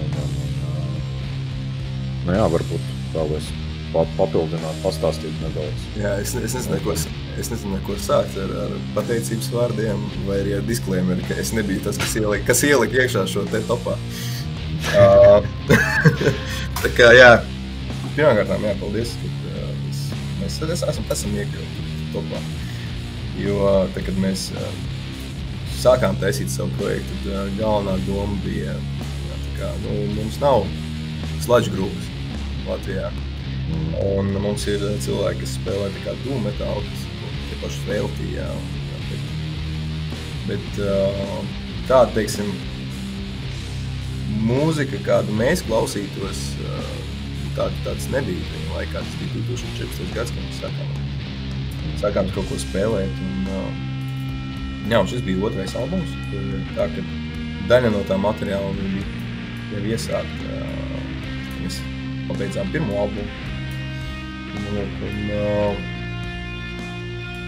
Un, un, un, nu jā, varbūt vēlos pa- papildināt, pastāstīt nedaudz. Jā, es, es, nezinu, ko, es nezinu, ko sākt ar, ar pateicības vārdiem, vai arī ar disklēmeri, ka es nebiju tas, kas ielika, kas ielika iekšā šo te topā. Uh, tā kā, jā, pirmkārt, jā, paldies, ka uh, mēs, mēs es, esam, esam iekļauti topā. Jo, tā, kad mēs uh, sākām taisīt savu projektu, tad galvenā doma bija, jā, tā kā, nu, mums nav sludge grupas Latvijā. Un mums ir uh, cilvēki, kas spēlē tā kā dūmu metālu, kas tie paši veltīja. Bet, uh, tāda, teiksim, mūzika, kādu mēs klausītos, uh, tāda, tāds nebija tajā laikā. Tas bija 2014. gads, kad mēs sākām, sākām kaut ko spēlēt. Un, jā, un šis bija otrais albums. Tā, ka daļa no tā materiāla bija jau iesākta. Mēs pabeidzām pirmo albumu. Un, uh,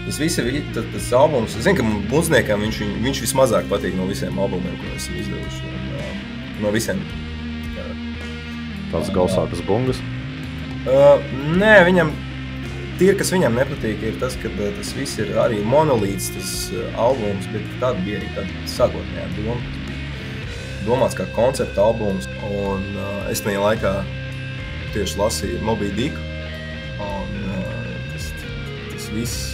Tas viss ir tas, tas albums. Es zinu, ka mūzikam viņš, viņ- viņš vismazāk patīk no visiem albumiem, ko esam izdevuši. Un, uh, no visiem. Tāds gausākas bungas. Uh, nē, viņam tie, kas viņam nepatīk, ir tas, ka uh, tas viss ir arī monolīts, tas uh, albums, bet tā bija arī tāda sākotnējā doma. Domāts kā koncepta albums, un uh, es tajā laikā tieši lasīju Moby Dick. Un, uh, tas, tas viss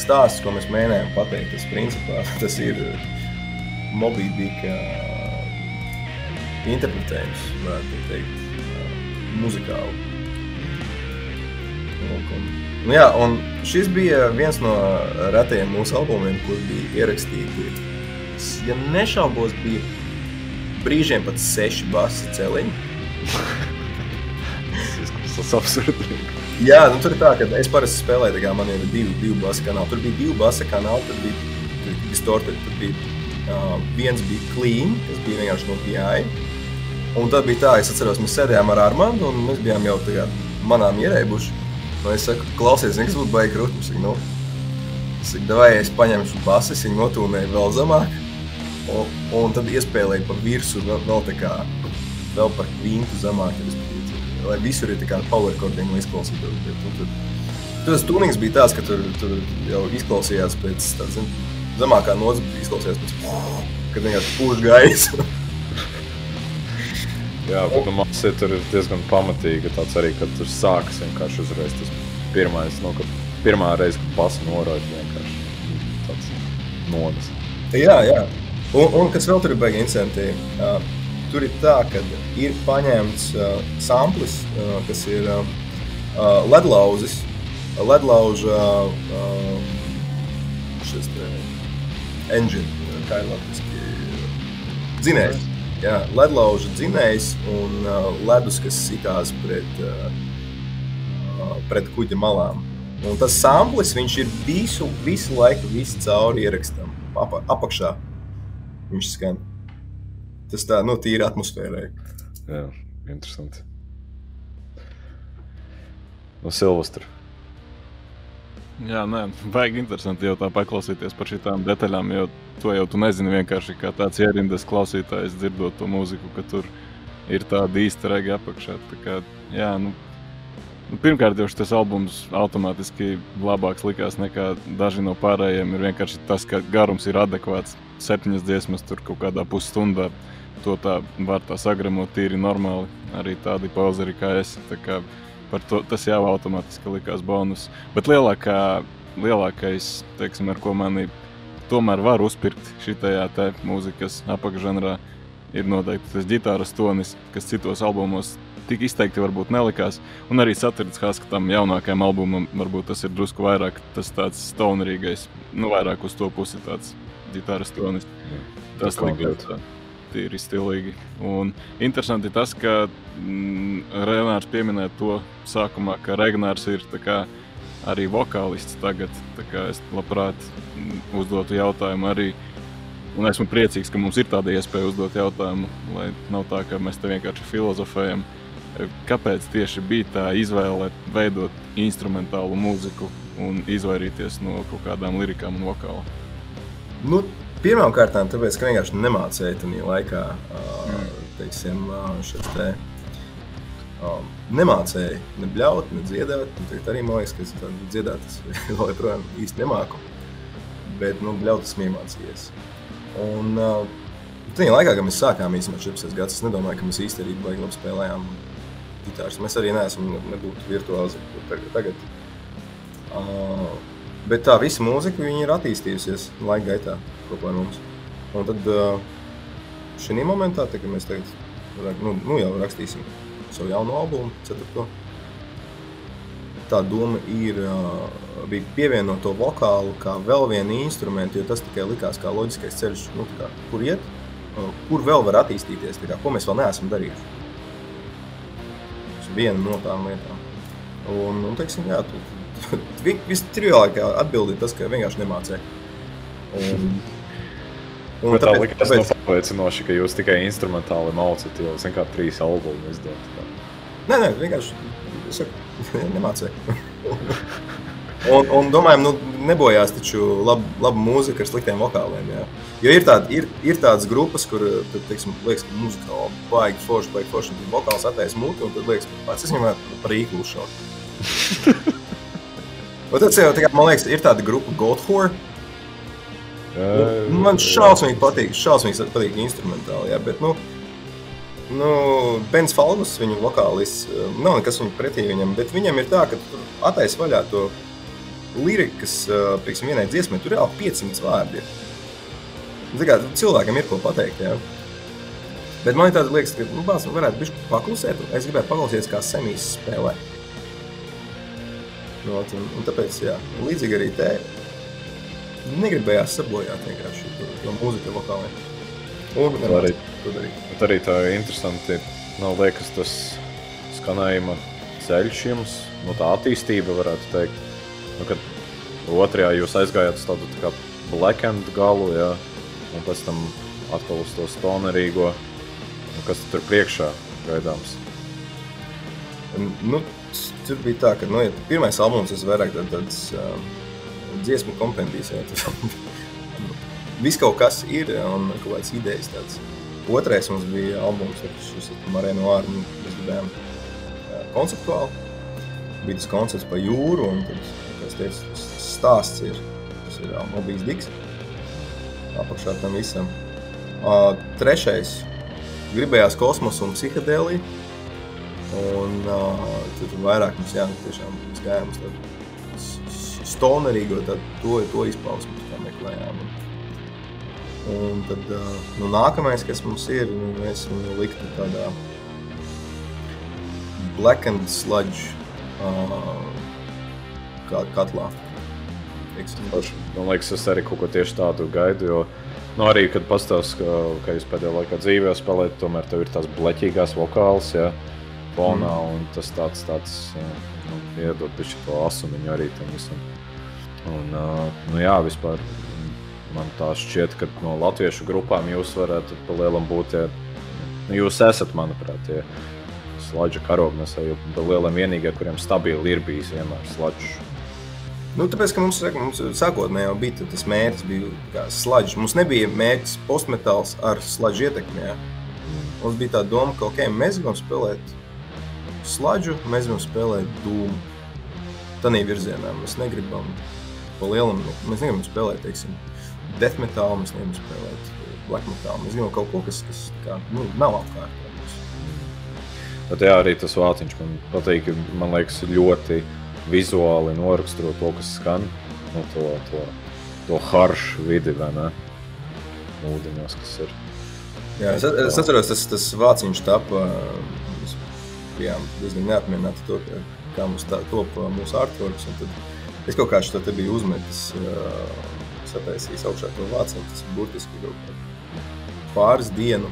stāsts, ko mēs mēģinājām pateikt, tas principā tas ir Moby Dick uh, interpretējums, varētu teikt, muzikāli. Un, un, nu jā, un šis bija viens no retajiem mūsu albumiem, kur bija ierakstīti, ja nešaubos, bija brīžiem pat seši basi celiņi. Tas absurdi. Jā, nu, tur ir tā, ka es parasti spēlēju, tā kā man ir divi, divi basa kanāli. Tur bija divi basa kanāli, tur bija distorted, tur bija uh, viens bija clean, tas bija vienkārši no PI. Un tad bija tā, es atceros, mēs sēdējām ar Armandu un mēs bijām jau tā kā manām ierēbuši. Un es saku, klausies, kas būtu baigi. Es saku, nu, es saku, davai, es paņemšu basu, es viņu notūnēju vēl zemāk. Un, un tad iespēlēju pa virsu vēl, vēl tā kā, vēl par kvintu zemāk. respektīvi, Lai visur ir tā kā power chording, lai izklausītos. Bet, nu, tas tunings bija tāds, ka tur, tur jau izklausījās pēc tādas zin, zemākā nots, izklausījās pēc, kad vienkārši pūš gaisa. Jā, bet nu, man šķiet, tur ir diezgan pamatīgi tāds arī, kad tur sākas vienkārši uzreiz tas pirmais, nu, kad pirmā reize, kad pasa norāda vienkārši tāds nodas. Jā, jā. Un, un kas vēl tur ir baigi interesanti, uh, tur ir tā, ka ir paņemts uh, samplis, uh, kas ir uh, uh, ledlauzis, ledlauža uh, šis te engine, kā ir latviski, dzinējs. Jā, ledlauža dzinējs un uh, ledus, kas sitās pret, uh, uh, pret kuģa malām. Un tas samplis, viņš ir visu, visu laiku, visu cauri ierakstam, apa, apakšā. Viņš skan. Tas tā, nu, tīri atmosfērai. Jā, interesanti. No Silvestra. Jā, nē, vajag interesanti jau tā paklausīties par šīm detaļām, jo to jau tu nezini vienkārši kā tāds ierindas klausītājs, dzirdot to mūziku, ka tur ir tāda īsta rega apakšā. Tā kā, jā, nu, Nu, pirmkārt, jau šis albums automātiski labāks likās nekā daži no pārējiem. Ir vienkārši tas, ka garums ir adekvāts. Septiņas dziesmas tur kaut kādā pusstundā. To tā var tā sagremot tīri normāli. Arī tādi pauzeri kā es. Tā kā par to tas jau automātiski likās bonus. Bet lielākā, lielākais, teiksim, ar ko mani tomēr var uzpirkt šajā mūzikas apakšžanrā, ir noteikti tas ģitāras tonis, kas citos albumos tik izteikti varbūt nelikās. Un arī saturiskā tam jaunākajam albumam varbūt tas ir drusku vairāk tas tāds stonerīgais, nu vairāk uz to pusi tāds ģitāras tonis. Tas likās tā. Tīri stilīgi. Un interesanti tas, ka mm, Renārs pieminēja to sākumā, ka Regnārs ir kā, arī vokālists tagad. Es labprāt mm, uzdotu jautājumu arī. Un esmu priecīgs, ka mums ir tāda iespēja uzdot jautājumu, lai nav tā, ka mēs te vienkārši filozofējam. Kāpēc tieši bija tā izvēle veidot instrumentālu mūziku un izvairīties no kaut kādām lirikām un vokālām? Nu, Pirmkārt, tāpēc, ka vienkārši nemācīja tajā laikā, mm. teiksim, te, nemācīja ne bļaut, ne dziedāt. Tagad arī man liekas, ka dziedāt, es vēl joprojām īsti nemāku. Bet, nu, bļaut esmu iemācījies. Un tajā laikā, kad mēs sākām īstenībā 14 gadus, es nedomāju, ka mēs arī baigi labi spēlējām ģitāras. Mēs arī neesam nebūtu virtuāli tagad. Uh, bet tā visa mūzika ir attīstījusies laika gaitā kopā ar mums. Un tad uh, šī momentā, tā, kad mēs tagad, nu, nu jau rakstīsim savu jaunu albumu, ceturto, tā doma ir uh, bija pievienot to vokālu kā vēl vienu instrumentu, jo tas tikai likās kā loģiskais ceļš, nu, kā, kur iet, uh, kur vēl var attīstīties, kā, ko mēs vēl neesam darījuši viena no tām lietām. Un, un teiksim, jā, tu, tu, tu, Vistrījākā atbilde ir tas, ka vienkārši nemācīja. Un, Un Bet tāpēc, tā likās tāpēc... nu, pārliecinoši, ka jūs tikai instrumentāli mācāt, jo es vienkārši trīs albumu izdot. Nē, nē, vienkārši es saku, nemācīju. Un, un domājam, nu, nebojās taču laba, laba mūzika ar sliktiem vokāliem. Jā. Jo ir, tād, ir, ir tādas grupas, kur tad, teiksim, liekas, ka mūzika ir baigi forša, baigi forša, un tad vokāls attaisno muti, un tad liekas, ka pats es viņam par īklu šaubu. tad, jau, tā kā, man liekas, ir tāda grupa Goldhore. Nu, man šausmīgi patīk, šausmīgi patīk instrumentāli, jā, bet, nu, nu, Bens Falgus, viņu vokālists, nav nekas viņam pretī viņam, bet viņam ir tā, ka tur attaisno vaļā to lirikas, piemēram, vienai dziesmai, tur jau 500 vārdi. Ir. Kā, cilvēkam ir ko pateikt. Jā. Bet man tā liekas, ka nu, bāz, varētu būt paklusēt. Es gribētu paklausīties, kā semijas spēlē. No, un, un tāpēc, jā, līdzīgi arī te negribējās sabojāt vienkārši to, to mūziku vokālē. Un arī, arī tā ir interesanti. Man liekas, tas skanējuma ceļš jums, no tā attīstība varētu teikt. Nu, kad otrajā jūs aizgājāt uz tādu tā kā black and galu, jā, un pēc tam atkal uz to stonerīgo, nu, kas tur priekšā gaidāms. Nu, tur bija tā, ka nu, ja pirmais albums ir vairāk tā, tāds uh, dziesmu kompendijs. Viss kaut kas ir un kaut kādas idejas. Tāds. Otrais mums bija albums, kas ir Marēna Vārna. Mēs gribējām konceptuāli. Bija tas koncepts par jūru un tad, tas, teicu, tas stāsts ir, tas ir Mobijs Diks apakšā tam visam. Uh, trešais - gribējās kosmosu un psihedēliju. Un uh, tur vairāk mums jā, tiešām gājām uz tādu stonerīgo, tad to, to izpausmu kā meklējām. Un, Un tad nu, nākamais, kas mums ir, nu, mēs viņu liktu tādā black and sludge uh, kā katlā. Paši. Man liekas, es arī kaut ko tieši tādu gaidu. Jo, nu, arī, kad pastāstīs, ka, ka jūs pēdējā laikā dzīvē spēlējat, tomēr tev ir tās bleķīgās vokāls, ja, fonā, mm. un tas tāds, tāds nu, iedod pišķi to asumiņu arī tam visam. Un, nu, jā, vispār man tā šķiet, ka no latviešu grupām jūs varētu pa lielam būt, ja nu, jūs esat, manuprāt, tie slāņa karognesēji, jo pa lielam vienīgie, kuriem stabili ir bijis vienmēr slāņš. Nu, tāpēc, ka mums, mums sākotnēji jau bija tas mērķis, bija sludge. Mums nebija mērķis postmetāls ar sludge ietekmi. Ja? Mums bija tā doma, ka okay, mēs gribam spēlēt sludžu, mēs gribam spēlēt dūmu. Tādā virzienā mēs negribam pa lielam, mēs negribam spēlēt, teiksim, death metālu, mēs negribam spēlēt black metālu. Mēs gribam kaut ko, kas, kas kā, nu, nav apkārt. Bet jā, arī tas vāciņš man patīk, man liekas, ļoti vizuāli noraksturo to, kas skan, nu, to, to, to haršu vidi, vai ne? Ūdeņos, kas ir. Jā, es, es atceros, tas, tas vāciņš tapa, mēs bijām diezgan neapmierināti to, kā mums tā top mūsu artworks, un tad es kaut kā šo te biju uzmetis, sataisījis augšā to vāciņu, tas burtiski kaut kā pāris dienu,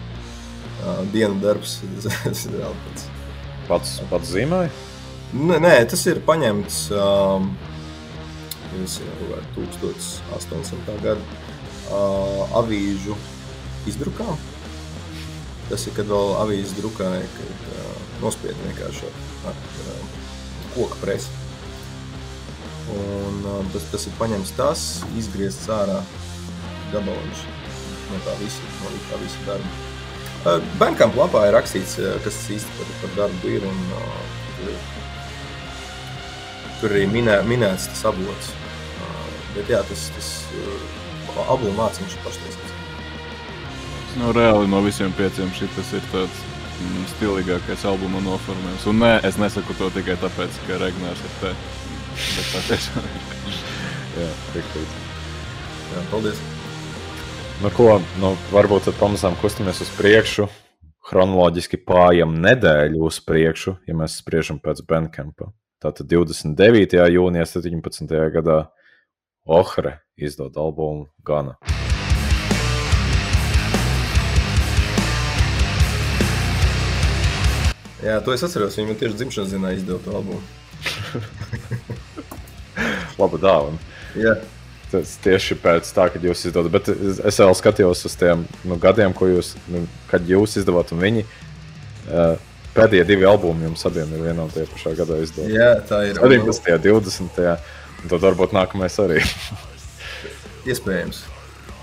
dienu darbs, tas ir vēl pats. Pats, pats zīmēja? Nē, nē, tas ir paņemts um, 1800. gada uh, avīžu izdrukām. Tas ir, kad vēl avīzes drukāja, kad uh, nospieda vienkārši ar uh, koku presi. Un, tas, tas ir paņemts tas, izgriezts ārā gabaliņš no tā visa, no tā visa darba. Bankamp lapā ir rakstīts, kas īsti par, par darbu ir. Un, uh, Tur arī minē, minēts tas avots. Bet jā, tas, tas albuma mācīņš ir paštaisīts. Nu, reāli no visiem pieciem šis ir tāds mm, stilīgākais albuma noformējums. Un nē, es nesaku to tikai tāpēc, ka Regnārs ir te. Bet tā tiešām ir. jā, rīktīgi. Jā, paldies. Nu, ko, nu, varbūt tad pamazām kustamies uz priekšu. Chronoloģiski pājam nedēļu uz priekšu, ja mēs spriežam pēc Bandcampa. Tātad 29. jūnijā 17. gadā Ohre izdod albumu Gana. Jā, to es atceros. Viņam tieši dzimšanas dienā izdeva to albumu. Laba dāvana. Jā. Tas tieši pēc tā, kad jūs izdodat. Bet es vēl skatījos uz tiem nu, gadiem, ko jūs, nu, kad jūs izdevāt, un viņi uh, pēdējie divi albumi jums abiem ir vienā un tajā pašā gadā izdevumi. Jā, tā ir. 17. un 20. un tad varbūt nākamais arī. Iespējams.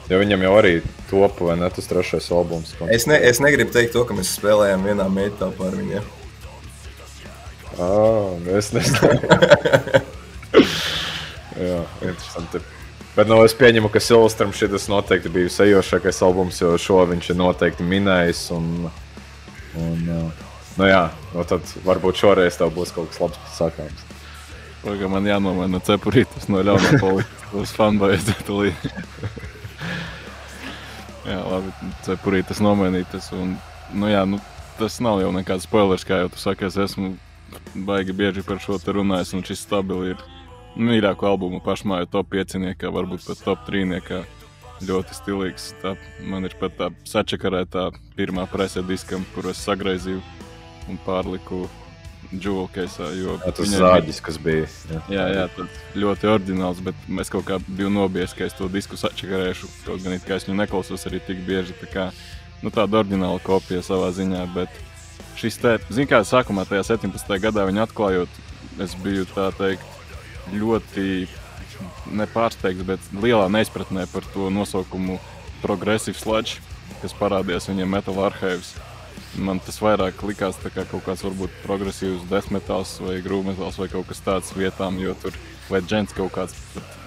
Jo viņam jau arī top vai ne tas trešais albums. Es, ne, es negribu teikt to, ka mēs spēlējām vienā meitā par viņiem. Ah, es nezinu. Jā, interesanti. Bet nu, es pieņemu, ka Silvestram šis noteikti bija sejošākais albums, jo šo viņš ir noteikti minējis. Un, un, uh, Nu jā, nu tad varbūt šoreiz tev būs kaut kas labs sakāms. Pagaidām, man jānomaina cepurītis no ļaunā politika uz fanbojas detalī. jā, labi, cepurītis nomainītas. Un, nu jā, nu, tas nav jau nekāds spoilers, kā jau tu saki, es esmu baigi bieži par šo te runājis, un šis stabili ir mīļāko albumu pašmāju top 5, varbūt pat top 3. Ļoti stilīgs. Tā, man ir pat tā sačakarētā pirmā presē diskam, kur es sagraizīju un pārliku džūlkeisā. Tas zāģis, kas bija. Jā, jā, jā tas ļoti oriģināls, bet es kaut kā biju nobijies, ka es to disku sačakarēšu. Kaut gan it kā es viņu neklausos arī tik bieži. Tā kā, nu, tāda oriģināla kopija savā ziņā, bet šis te, zin kā, sākumā tajā 17. gadā viņu atklājot, es biju tā teikt ļoti nepārsteigts, bet lielā neizpratnē par to nosaukumu Progressive Sludge, kas parādījās viņam Metal Archives man tas vairāk likās kā kaut kāds varbūt progresīvs desmetāls vai grūmetāls vai kaut kas tāds vietām, jo tur vai džents kaut kāds,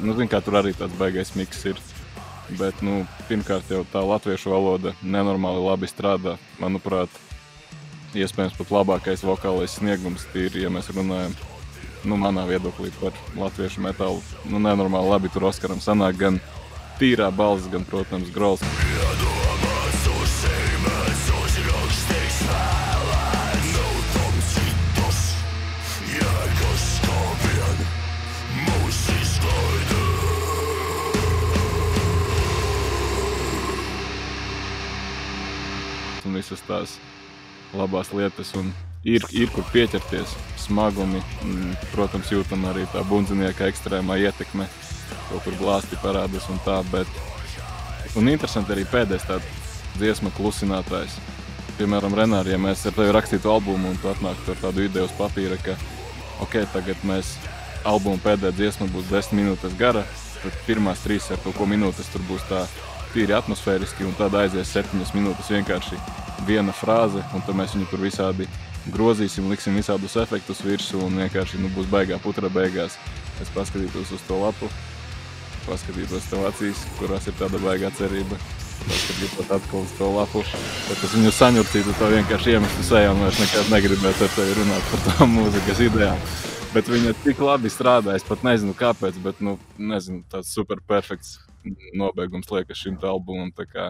nu, zin, kā tur arī tāds baigais miks ir. Bet, nu, pirmkārt jau tā latviešu valoda nenormāli labi strādā. Manuprāt, iespējams pat labākais vokālais sniegums tīri, ja mēs runājam, nu, manā viedoklī par latviešu metālu. Nu, nenormāli labi tur Oskaram sanāk gan tīrā balss, gan, protams, grols. Un visas tās labās lietas un ir, ir kur pieķerties, smagumi. mm, Protams, jūtam arī tā bundzinieka ekstrēmā ietekme. Kaut kur glāsti parādās un tā. Bet... Un interesanti arī pēdējais tāds dziesma klusinātājs. Piemēram, Renāri, ja mēs ar tevi rakstītu albumu un tu atnāktu ar tādu ideju uz papīra, ka ok, tagad mēs albumu pēdējā dziesma būs desmit minūtes gara, tad pirmās trīs ar kaut ko minūtes tur būs tā tīri atmosfēriski, un tad aizies septiņas minūtes vienkārši viena frāze, un tad mēs viņu tur visādi grozīsim, liksim visādus efektus virsū, un vienkārši nu, būs baigā putra beigās. Es paskatītos uz to lapu, paskatītos tev acīs, kurās ir tāda baigā cerība. Paskatītos atkal uz to lapu, bet es viņu saņurcītu, to vienkārši iemestu sejā, un vairs nekad negribētu ar tevi runāt par tām mūzikas idejām. Bet viņa tik labi strādā, es pat nezinu, kāpēc, bet, nu, nezinu, tāds super perfekts nobeigums liekas šim albumam. Tā kā,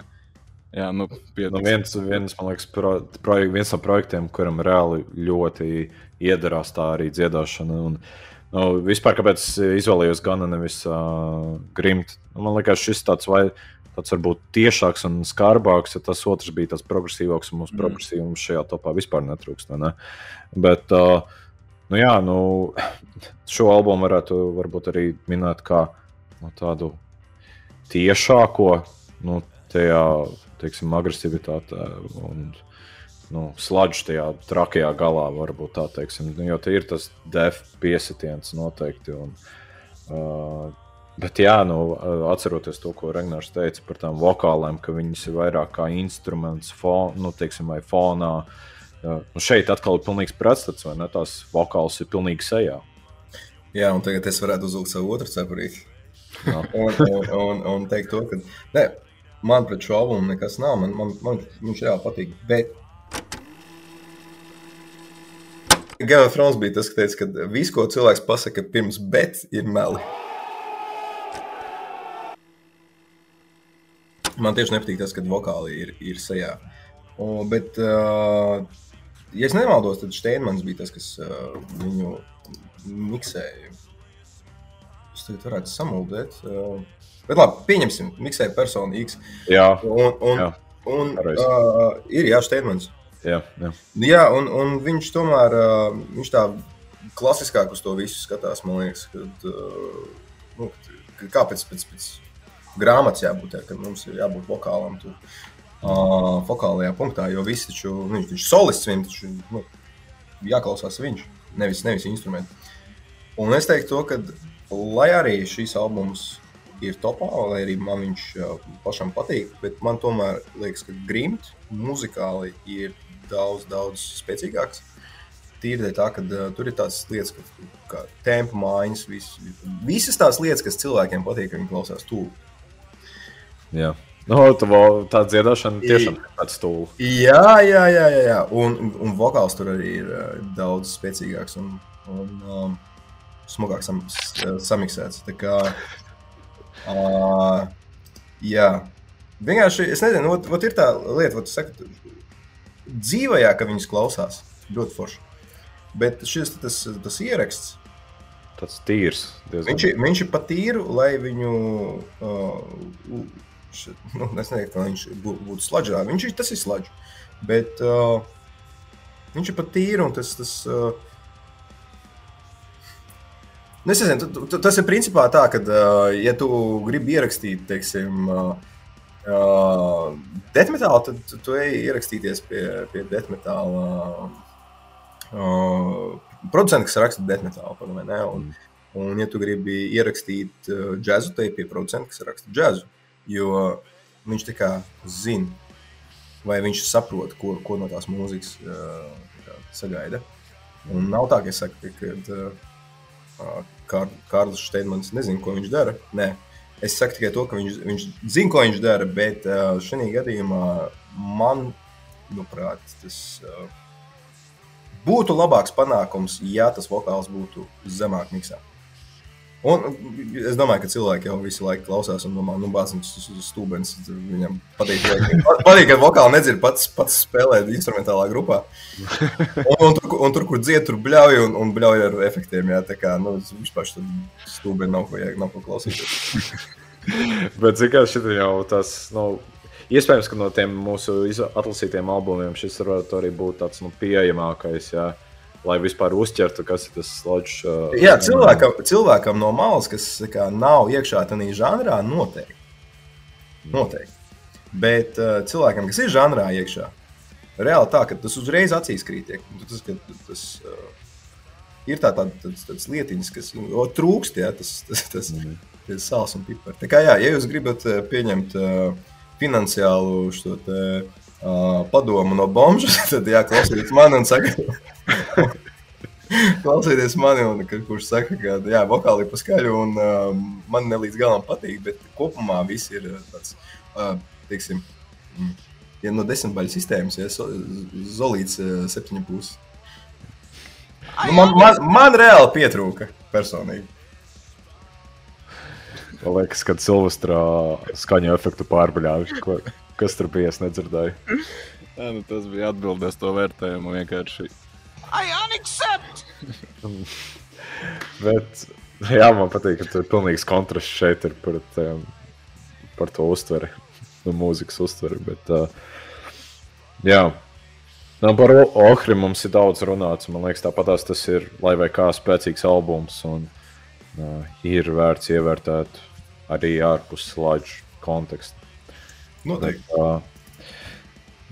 jā, nu, Nu, pietiks. viens, viens, liekas, pro, projek, viens no projektiem, kuram reāli ļoti iedarās tā arī dziedāšana. Un, nu, vispār, kāpēc izvēlējos Gana nevis uh, Grimt? Nu, man liekas, šis tāds vai tāds varbūt tiešāks un skarbāks, ja tas otrs bija tāds progresīvāks, un mums mm. progresīvums šajā topā vispār netrūkst. Ne? Bet, uh, nu, jā, nu, šo albumu varētu varbūt arī minēt kā nu, tādu tiešāko, nu, tajā, teiksim, agresivitātē un nu, sludžu tajā trakajā galā, varbūt tā teiksim. Nu, jo te ir tas def piesitiens noteikti. Un, uh, bet jā, nu, atceroties to, ko Regnārs teica par tām vokālēm, ka viņas ir vairāk kā instruments, fon, nu, teiksim, vai fonā. Nu šeit atkal ir pilnīgs pretstats, vai ne? Tās vokāls ir pilnīgi sejā. Jā, un tagad es varētu uzlikt savu otru. Jā. un, un, un, un teikt to, ka ne, man pret šo albumu nekas nav. Man, man, man viņš reāli patīk. Bet Gana Frons bija tas, kas teica, ka viss, ko cilvēks pasaka pirms bet, ir meli. Man tieši nepatīk tas, ka vokāli ir, ir sejā. O, bet, uh, ja es nemaldos, tad Steinmans bija tas, kas uh, viņu miksēja. Es tagad varētu samuldēt. Uh, bet labi, pieņemsim, miksēja personu X. Jā, Un, un, Jā, un uh, ir jā, Steinmans. jā, jā. Jā, un, un viņš tomēr uh, viņš tā klasiskāk uz to visu skatās. Man liekas, kad, uh, nu, kāpēc pēc, pēc grāmatas jābūt, jā, ka mums ir jābūt vokālam tur, uh, vokālajā punktā, jo visi taču, nu, viņš taču solists, viņam taču nu, jāklausās viņš, nevis, nevis instrumenti. Un es teiktu to, ka, lai arī šīs albums ir topā, lai arī man viņš pašam patīk, bet man tomēr liekas, ka Grimt muzikāli ir daudz, daudz spēcīgāks. Tīri tā, ka uh, tur ir tādas lietas, ka, kā tempa maiņas, vis, visas tās lietas, kas cilvēkiem patīk, ka viņi klausās tuvu. jā. Nu, tā, dziedāšana tiešām ir tāds stūlis. Jā, jā, jā, jā, jā. Un, un vokāls tur arī ir uh, daudz spēcīgāks un, un um, smagāk sam, samiksēts. Tā kā, uh, jā, vienkārši es nezinu, ot, ot ir tā lieta, ko tu saki, dzīvajā, ka viņas klausās ļoti forši. Bet šis tas, tas ieraksts, Tāds tīrs. diezgan. viņš, viņš ir patīru, lai viņu. Uh, š, nu, es neteiktu, ka viņš bū- būtu sludžā. Viņš ir tas ir sludžs. Bet uh, viņš ir patīru un tas. tas uh, Nu, es nezinu, tu- tu- tas ir principā tā, ka, uh, ja tu gribi ierakstīt, teiksim, uh, uh, deathmetālu, tad tu, tu ej ierakstīties pie, pie deathmetāla uh, producenta, kas raksta deathmetālu. vai ne? Un, un, ja tu gribi ierakstīt uh, džēzu, tad ej pie producenta, kas raksta džēzu. Jo viņš tā kā zina, vai viņš saprot, ko, ko no tās mūzikas uh, sagaida. Un nav tā, ka es saku, ka uh, Kār, Kārlis Steinmans nezina, ko viņš dara. Nē, es saku tikai to, ka viņš, viņš zina, ko viņš dara, bet šajā gadījumā man, manuprāt, tas būtu labāks panākums, ja tas vokāls būtu zemāk miksā. Un es domāju, ka cilvēki jau visu laiku klausās un domā, nu, bāzins stūbens. Viņam patīk, patīk, ka vokāli nedzird pats, pats spēlē instrumentālā grupā. Un, un, tur, un tur, kur dzied, tur bļauj un, un bļauj ar efektiem. Jā, tā kā, nu, vispār tur stūbeni nav ko, jā, nav ko klausīties. Bet, mērā, šis jau tas, nu, iespējams, ka no tiem mūsu atlasītiem albumiem šis varētu arī būt tāds nu, pieejamākais. Jā. Lai vispār uzķertu, kas ir tas sludžs. Uh, Jā, cilvēkam, cilvēkam no malas, kas kā, nav iekšā tajā žanrā, noteikti. noteikti. Bet uh, cilvēkam, kas ir žanrā iekšā, reāli tā, ka tas uzreiz acīs krīt. Nu, Tas, ka, tas, uh, ir tā, tā, tāds, tāds lietiņas, kas o, trūkst, jā, tas, tas, tas, Mhm. tas sāls un pipars. Ja jūs gribat uh, pieņemt uh, finansiālu šo te, uh, padomu no bombžas, tad jāklausieties mani un saka, Klausieties mani, un, ka- kurš saka, ka jā, vokāli ir paskaļi, un um, man ne līdz galam patīk, bet kopumā viss ir uh, tāds, uh, teiksim, mm, ja no desmitbaļu sistēmas, ja so, zolīts uh, septiņu pusi. Nu, man, man, man reāli pietrūka personīgi. Man liekas, kad Silvestrā skaņu efektu pārbaudīja, ko, kas tur bija, es nedzirdēju. Jā, nu, tas bija atbildēs to vērtējumu vienkārši. Bet, jā, man patīk, ka tur ir pilnīgs kontrasts šeit ir par, tiem, par to uztveri, no mūzikas uztveri. Bet, uh, jā, nu, par Ohri mums ir daudz runāts. Man liekas, tāpat tas ir lai vai kā spēcīgs albums. Un, uh, ir vērts ievērtēt arī ārpus slāņu konteksta. Noteikti. Uh,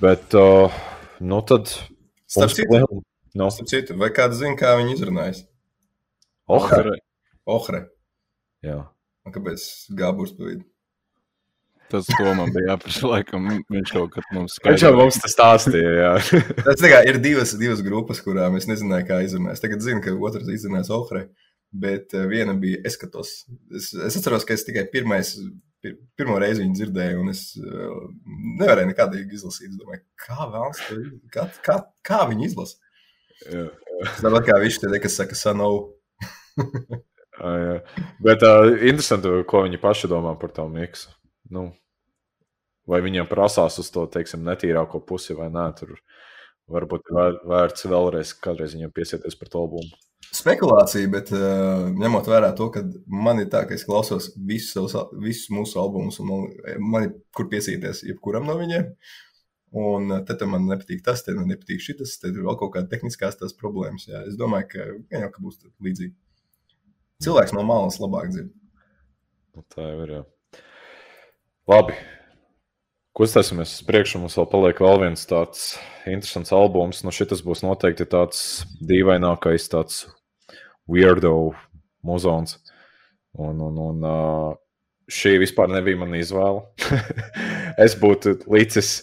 bet, uh, nu tad. Starp citu, liel- Nu, starp citu, vai kāds zina, kā viņi izrunājas? Ohri. Ohre. Jā. Un kāpēc gāburs pa vidu? Tas to man bija jāprasa. Laikam, viņš kaut kad mums Viņš jau mums tas stāstīja. Jā. Tas tā kā ir divas, divas grupas, kurām es nezināju, kā izrunāt. Es tagad zinu, ka otrs izrunās Ohre, bet eh, viena bija Eskatos. Es, es atceros, ka es tikai pirmais, pir, pirmo reizi viņu dzirdēju, un es uh, nevarēju nekādīgi izlasīt. Es domāju, kā iz- kā, kā, kā viņi izlasa. Tāpat kā viņš te, kas saka, sanau. Ā, jā. Bet uh, interesanti, ko viņi paši domā par to miksu. Nu, vai viņiem prasās uz to, teiksim, netīrāko pusi vai nē. Tur varbūt vērts vēlreiz kādreiz viņam piesieties par to albumu. Spekulācija, bet uh, ņemot vērā to, ka man ir tā, ka es klausos visus, savus, visus mūsu albumus, un man, man ir kur piesīties jebkuram no viņiem. Un uh, tad man nepatīk tas, tad man nepatīk šis, tad ir vēl kaut kāda tehniskās tās problēmas. Jā. Es domāju, ka, gan jau, ka būs līdzīgi. Cilvēks no malas labāk dzird. Nu, tā jau ir. Jā. Labi. Kustēsimies uz priekšu. Mums vēl paliek vēl viens tāds interesants albums. Nu, šis būs noteikti tāds dīvainākais, tāds weirdo muzons. Un, un, un uh, šī vispār nebija mana izvēle. es būtu līdzis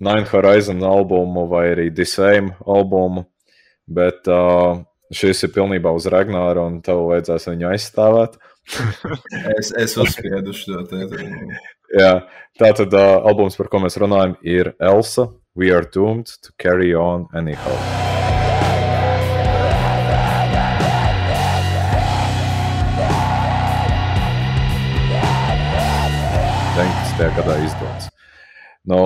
Nine Horizon albumu vai arī Disame albumu, bet uh, šis ir pilnībā uz Ragnāra un tev vajadzēs viņu aizstāvēt. Es, es uzspiedu šo te. Jā, tā tad uh, albums, par ko mēs runājam, ir Elsa. We are doomed to carry on anyhow. Tā gadā izdots. Nu,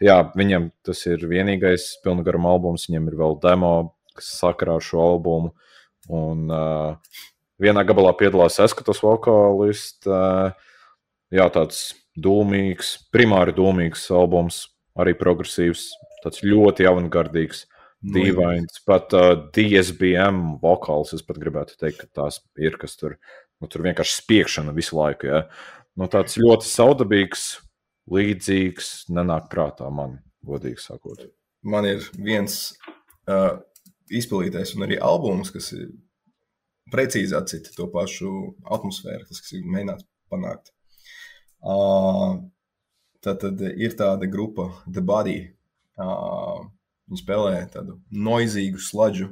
jā, viņam tas ir vienīgais pilngaruma albums. Viņam ir vēl demo, kas sakarā ar šo albumu. Un uh, vienā gabalā piedalās Eskatas vokālists. Uh, jā, tāds dūmīgs, primāri dūmīgs albums, arī progresīvs, tāds ļoti avangardīgs, dīvains. Pat uh, DSBM vokāls, es pat gribētu teikt, ka tās ir, kas tur, nu, tur vienkārši spiekšana visu laiku. Ja? Nu, tāds ļoti saudabīgs, līdzīgs, nenāk prātā man, godīgi sakot. Man ir viens uh, izpildītais un arī albums, kas ir precīzi atcita to pašu atmosfēru, tas, kas ir mēģināts panākt. Uh, tad, tad ir tāda grupa, The Body. Uh, viņi spēlē tādu noizīgu sludžu.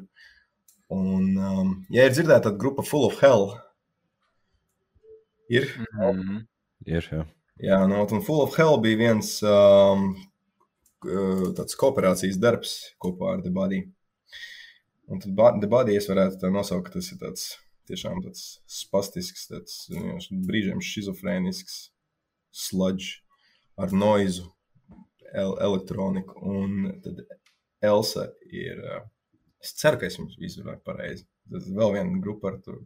Un, um, ja ir dzirdēta tāda grupa Full of Hell, ir. Mhm. Ir, jā. Jā, no un Full of Hell bija viens um, k- tāds kooperācijas darbs kopā ar The Body. Un tad Body es varētu tā nosaukt, ka tas ir tāds tiešām tāds spastisks, tāds brīžiem šizofrēnisks sludge ar noizu, el elektroniku. Un tad Elsa ir, uh, es ceru, ka es jums izrunāju pareizi. Tas ir vēl viena grupa ar to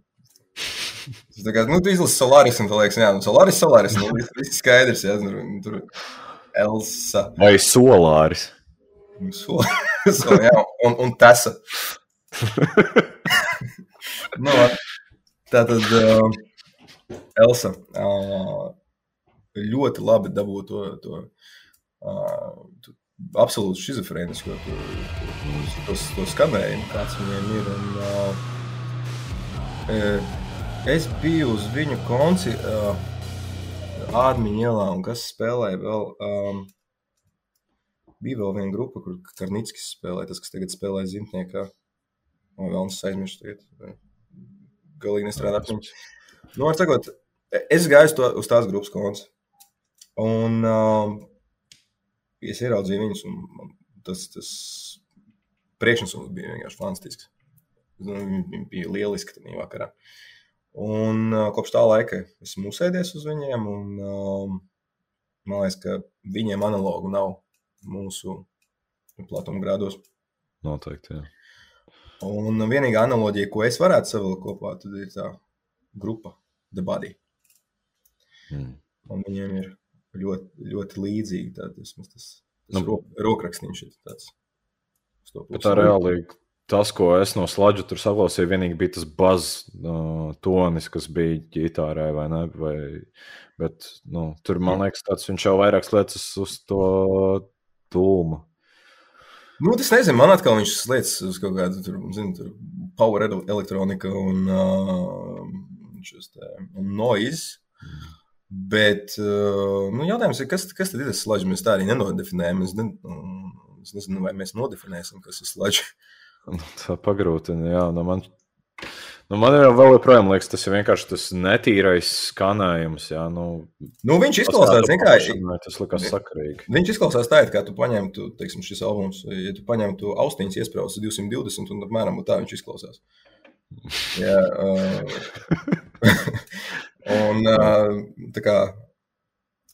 Tas tā kā, nu, tu izlasi Solaris, un tu liekas, jā, nu, Solaris, Solaris, nu, viss, skaidrs, jā, nu, tur Elsa. Vai solāris? So, so, jā, un, un tesa. nu, tā tad uh, Elsa uh, ļoti labi dabūja to, to, uh, absolūti schizofrēnisko to, to, to, to skanējumu, kāds viņiem ir. Un, uh, uh, es biju uz viņu konci uh, Ādmiņa ielā, un kas spēlēja vēl. Um, bija vēl viena grupa, kur Karnīckis spēlēja, tas, kas tagad spēlē zimtniekā. O, vēl es aizmirsu tagad. Galīgi nestrādā ar viņu. Nu, var sakot, es gāju to, uz tās grupas konts. Un um, es ieraudzīju viņus, un man tas, tas priekšnesums bija vienkārši fantastisks. Nu, Viņi bija lieliski tajā vakarā. Un uh, kopš tā laika esmu uzsēdies uz viņiem, un um, man liekas, ka viņiem analogu nav mūsu platuma grādos. Noteikti. Jā. Un vienīgā analoģija, ko es varētu savilkt kopā, tad ir tā grupa The Body. Mm. Un viņiem ir ļoti, ļoti līdzīgi. Tā, tas, tas, tas Nu, ro, rokraksniņš ir tāds. tā reāli tas, ko es no slāņa tur saklausīju, vienīgi bija tas buzz uh, tonis, kas bija ģitārē, vai ne? Vai, bet nu, tur man liekas, tāds viņš jau vairāk slēdzas uz to tūmu. Nu, es nezinu, man atkal viņš slēdz uz kaut kādu tur, zinu, tur power ele- elektronika un, uh, te, noise. Bet uh, nu, jautājums ir, kas, kas tad ir tas sludge? Mēs tā arī nenodefinējam. Es, ne, nu, es nezinu, vai mēs nodefinēsim, kas ir sludge. Nu, Tā pagrūtina, jā. Nu, man, nu, man jau vēl joprojām liekas, tas ir vienkārši tas netīrais skanējums. Jā, nu, Nu, viņš izklausās, paplašināji, tas likās sakarīgi. viņš izklausās tā, it kā tu paņemtu, teiksim, šis albums, ja tu paņemtu austiņas iesprāstus 220 un apmēram tā viņš izklausās. Jā, uh, un uh, tā kā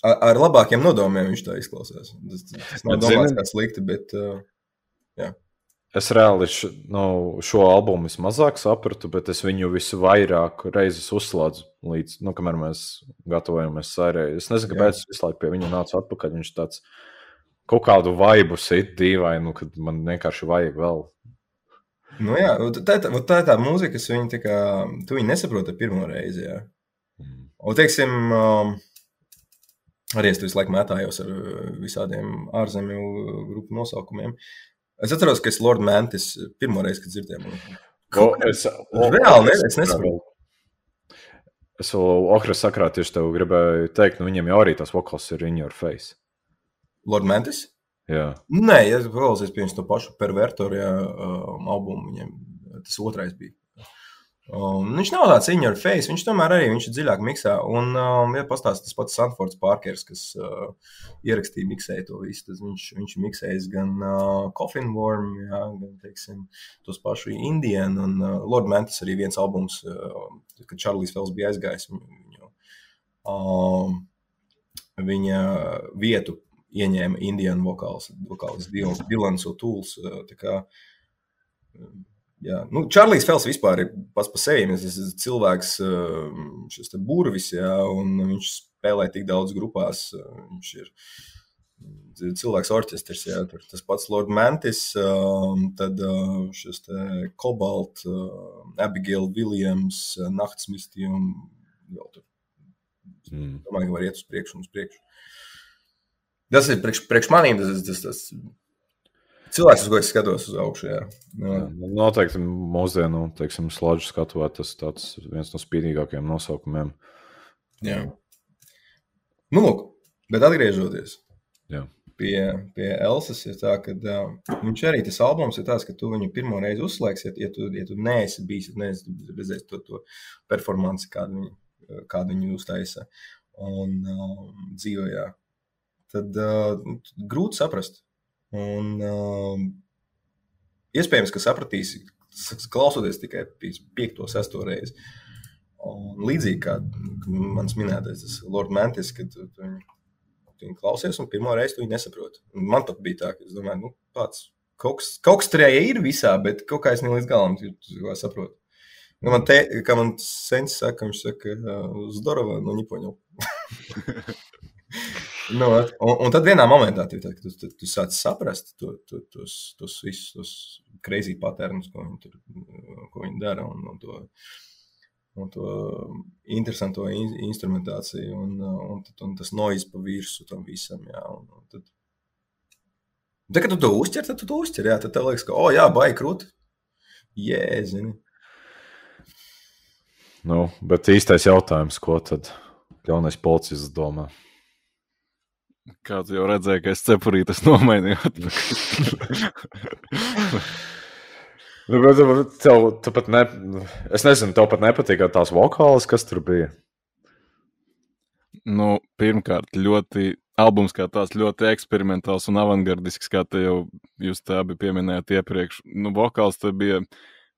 ar, ar labākiem nodomiem viņš tā izklausās. Tas, tas nav Bet domāts zini- kā slikti, bet uh, Es reāli š, nu, šo albumu vismazāk sapratu, bet es viņu visvairāk reizes uzslēdzu līdz, nu, kamēr mēs gatavojamies sērē. Es nezinu, kāpēc es visu laiku pie viņa nācu atpakaļ. Viņš tāds kaut kādu vaibu sit dīvainu, kad man vienkārši vajag vēl. nu, jā, tā, tā, tā ir tā mūzika, kas viņu tā kā, tu viņu nesaproti pirmo reizi. Jā. Mm. Un, teiksim, um, arī es tur visu laiku mētājos ar uh, visādiem ārzemju grupu nosaukumiem. Es atceros, ka es Lord Mantis pirmo reizi, kad dzirdēju. O, es, o, Reāli ne, es nesaprotu. Es vēl Okra sakrā tieši tev gribēju teikt, nu viņam jau arī tas vokāls ir in your face. Lord Mantis? Jā, Nē, ja klausies pie viņas to pašu pervertoru ja, um, albumu, viņam tas otrais bija. Um, viņš nav tāds your face, viņš tomēr arī viņš ir dziļāk miksē. Un, um, ja pastāstīs tas pats Sanfords Parkers, kas uh, ierakstīja, miksēja to visu, tad viņš, viņš ir miksējis gan uh, Coffin Worm, jā, gan, teiksim, tos pašu Indianu. Un uh, Lord Mantis arī viens albums, uh, kad Čarlis Fels bija aizgājis viņu, um, viņa vietu ieņēma Indiāņu vokāls, vokāls Dilans O'Tools. uh, Jā, nu, Čārlis Fels vispār ir pats par sevi. Tas ir cilvēks, um, šis burvis, jā, un viņš spēlē tik daudz grupās. uh, Viņš ir mm, cilvēks orķestris, jā, tur tas pats Lord Mantis, um, tad šis uh, Abigail Williams, Naktsmisti un vēl tur. mm. Domāju, ka var iet uz priekšu un uz priekšu. Tas ir priekš, priekš manīm, tas, tas, tas cilvēks, uz ko es skatos uz augšu. Jā. Jā. Jā, nu, Noteikti mūsdienu, teiksim, slāņu skatuvē tas tāds viens no spīdīgākajiem nosaukumiem. Jā. Nu, lūk, bet atgriežoties Jā. pie, pie Elsas, ir tā, ka uh, viņš arī tas albums ir tāds, ka tu viņu pirmo reizi uzslēgsi, ja, ja tu, ja tu neesi bijis, neesi redzējis to, to performanci, kādu viņi, kādu viņi uztaisa un um, dzīvojā. Tad uh, grūti saprast. Un, um, iespējams, ka sapratīs, klausoties tikai 5, 6 reizes. Un līdzīgi kā mans minētais, tas Lords Mantis, kad viņi, viņi klausies, un pirmo reizi viņi nesaprot. Man pat bija tā, ka es domāju, nu, pats kaut kas, kaut kas tur ir visā, bet kaut kā es ne līdz galam saprotu. Nu, man te, kā man sens saka, viņš saka, uz Dorova, nu, Nipoņu. Nu, un, un tad vienā momentā, tad, tu, tu, tu sāc saprast to, to, tos, tos visus tos crazy patērnus, ko viņi, tur, ko viņi dara, un, un to, un to interesanto in, instrumentāciju, un, un, un, un tas noise pa virsmu tam visam. Jā, un, un tad, tad, kad tu to uztver, tad tu to uztver, jā, tad tev liekas, ka, oh, jā, baigi krūti. Jēzini. Nu, bet īstais jautājums, ko tad jaunais policists domā? Kāds jau redzēja, ka es cepurītas nomainīju. Nu, bet tev, tu pat ne, es nezinu, tev pat nepatīk tās vokālas, kas tur bija. nu, pirmkārt, ļoti albums kā tāds ļoti eksperimentāls un avangardisks, kā te jau jūs tā abi pieminējāt iepriekš. Nu, vokāls te bija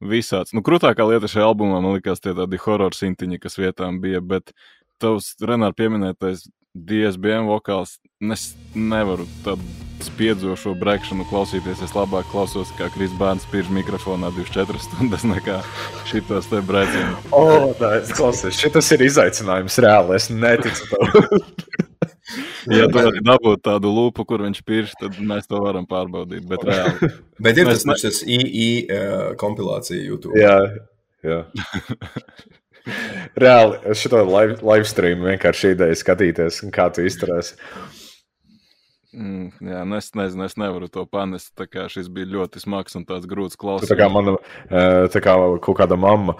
visāds. Nu, krūtākā lieta šajā albumā, man liekas, tie tādi horror sintiņi, kas vietām bija, bet tavs Renāra pieminētais DSBM vokāls, es nevaru tādu spiedzošo brekšanu klausīties. Es labāk klausos, kā Kris Bērns spiež mikrofonā 24 stundas nekā šitos te brēcienus. O, oh, tā ir klausies. Šis ir izaicinājums reāli. Es neticu tam. Ja tu vari dabūt tādu lupu, kur viņš pirš, tad mēs to varam pārbaudīt. Bet reāli. Bet ir Mēs tas, ne... tas II uh, kompilācija YouTube. jā, jā. Reāli, es šo live, live streamu vienkārši ideju skatīties, kā tu izturēsi. Mm, jā, nu es nezinu, es nevaru to panest. tā kā Šis bija ļoti smags un tāds grūts Tu Tā kā klausīties. mana eh, tā kā kaut kāda mamma.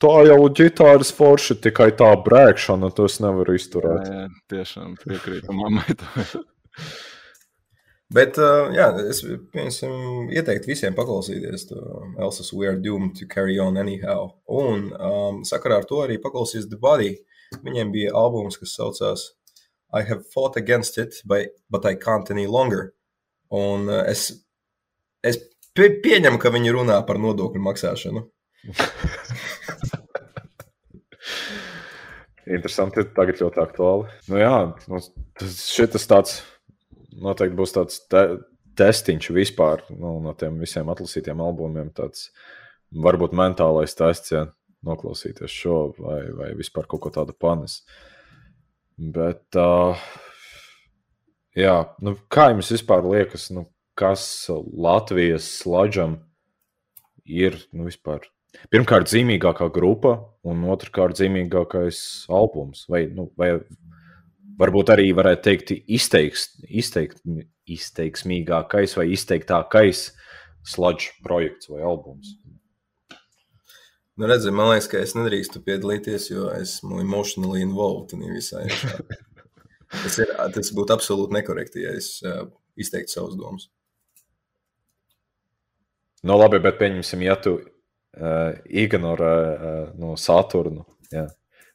Tā jau ģitāras forša, tikai tā brēkšana, to es nevaru izturēt. Jā, jā, tiešām piekrītu mammai. Bet, uh, jā, es piemēram, ieteiktu visiem paklausīties to Elsas We Are Doomed to Carry On Anyhow. Un um, sakarā ar to arī paklausīties The Body. Viņiem bija albums, kas saucās I Have Fought Against It, but, but I Can't Any Longer. Un uh, es, es pie, pieņemu, ka viņi runā par nodokļu maksāšanu. Interesanti, tagad ļoti aktuāli. Nu, jā, nu, tas šis tāds noteikti būs tāds te, testiņš vispār nu, no tiem visiem atlasītiem albumiem. Tāds varbūt mentālais tests, ja noklausīties šo vai, vai vispār kaut ko tādu panes. Bet, uh, jā, nu, kā jums vispār liekas, nu, kas Latvijas sludžam ir nu, vispār? Pirmkārt, zīmīgākā grupa, un otrkārt, zīmīgākais albums. Vai, nu, vai varbūt arī varētu teikt, izteiks, izteikt, izteiksmīgākais vai izteiktākais sludžu projekts vai albums. Nu, redzi, man liekas, ka es nedrīkstu piedalīties, jo esmu emotionally involved in visā. Tas, ir, tas būtu absolūti nekorekti, ja es uh, izteiktu savus domas. Nu, labi, bet pieņemsim, ja tu uh, ignorē uh, no Saturnu, jā.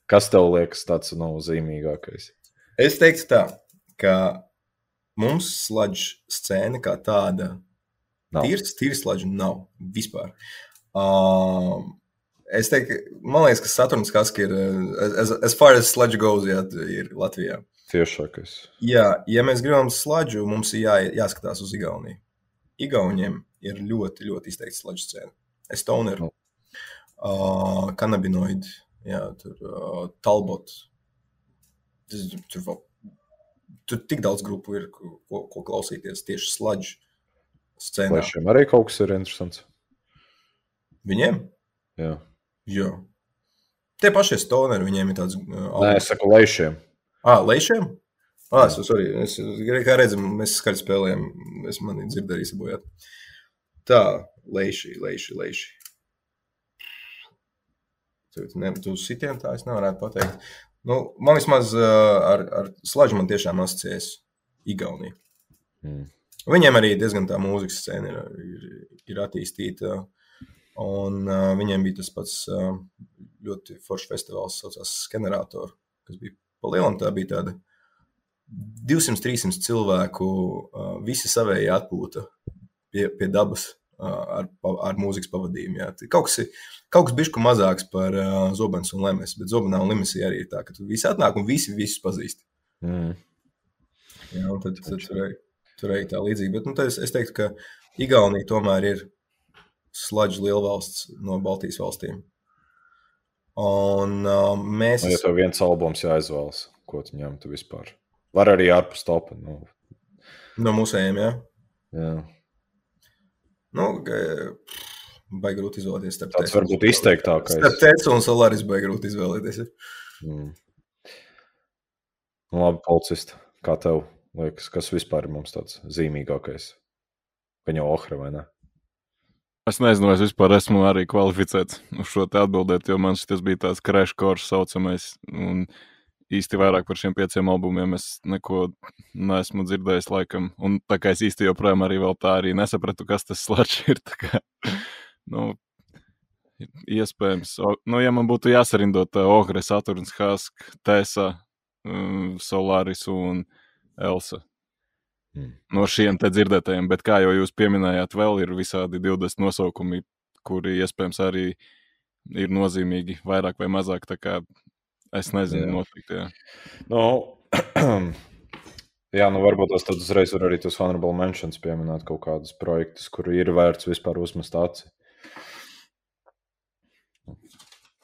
kas tev liekas tāds nozīmīgākais? Es teiktu tā, ka mums sludžu scēna kā tāda Nav. tīrs, tīrs sludžu nav vispār. Um, es teiktu, man liekas, ka Saturns Kaska ir, uh, as, as far as sludge goes, jā, ir Latvijā. Tiešākais. Jā, ja mēs gribam sludžu, mums ir jā, jāskatās uz Igauniju. Igauniem ir ļoti, ļoti izteikti sludžu scēna. Estonia, Nu. uh, kanabinoidi, jā, tur uh, Talbot. Tas, tur, vēl, tur tik daudz grupu ir, ko, ko, klausīties tieši sludžu Vai scēnā. šiem arī kaut kas ir interesants? Viņiem? Jā. Jā. Tie paši stoneri, viņiem ir tāds uh, Nē, es saku, lai šiem. Ah, lejšiem? Ah, es, sorry, es, kā redzam, mēs skaļi spēlējam. Es mani dzirdēju, sabojāt. Tā, lejši, lejši, lejši. Tu, ne, tu sitien tā, es nevarētu pateikt. Nu, man vismaz uh, ar, ar slēdzu man tiešām asociēs Igaunija. Mm. Viņiem arī diezgan tā mūzikas scēna ir, ir, ir attīstīta. Un uh, viņiem bija tas pats uh, ļoti foršs festivāls, kas saucās Skenerator, kas bija palielinājums. Tā bija tāda 200-300 cilvēku, uh, visi savēji atpūta pie, pie dabas ar, ar mūzikas pavadījumu. Jā. Kaut kas, ir- kaut kas bišķi mazāks par uh, Zobens un Lemes, bet Zobenā un Lemesī arī ir tā, ka tu visi atnāk un visi visus pazīst. Mm. Jā, un tad, tad tur tur arī tā līdzīgi. Bet nu, es, es teiktu, ka Igaunija tomēr ir sludžu lielvalsts no Baltijas valstīm. Un uh, mēs ja tev viens albums jāizvēlas, ko tu ņemtu vispār? Var arī ārpus topa. Nu, No mūsējiem, jā. jā. Nu, baigi grūti izvēlēties. un varbūt Solaris. izteiktākais. Starp Tesla un Solaris baigi grūti izvēlēties. Mm. Nu, labi, policista. Kā tev liekas, kas vispār ir mums tāds zīmīgākais? Viņa jau ohra vai ne? Es nezinu, vai es vispār esmu arī kvalificēts uz šo te atbildēt, jo man šis bija tāds crash course saucamais. Un īsti vairāk par šiem pieciem albumiem es neko neesmu dzirdējis laikam. Un tā kā es īsti joprojām arī vēl tā arī nesapratu, kas tas sludge ir. tā Kā, nu, iespējams, o, nu, ja man būtu jāsarindot uh, Ogre, Saturns, Hask, Tesa, um, Solaris un Elsa. Mm. No šiem te dzirdētajiem, bet kā jau jūs pieminējāt, vēl ir visādi 20 nosaukumi, kuri iespējams arī ir nozīmīgi, vairāk vai mazāk. Tā kā es nezinu, noteikti. Jā. Nu, jā, nu varbūt tas tad uzreiz var arī tos honorable mentions pieminēt kaut kādus projektus, kur ir vērts vispār uzmest aci.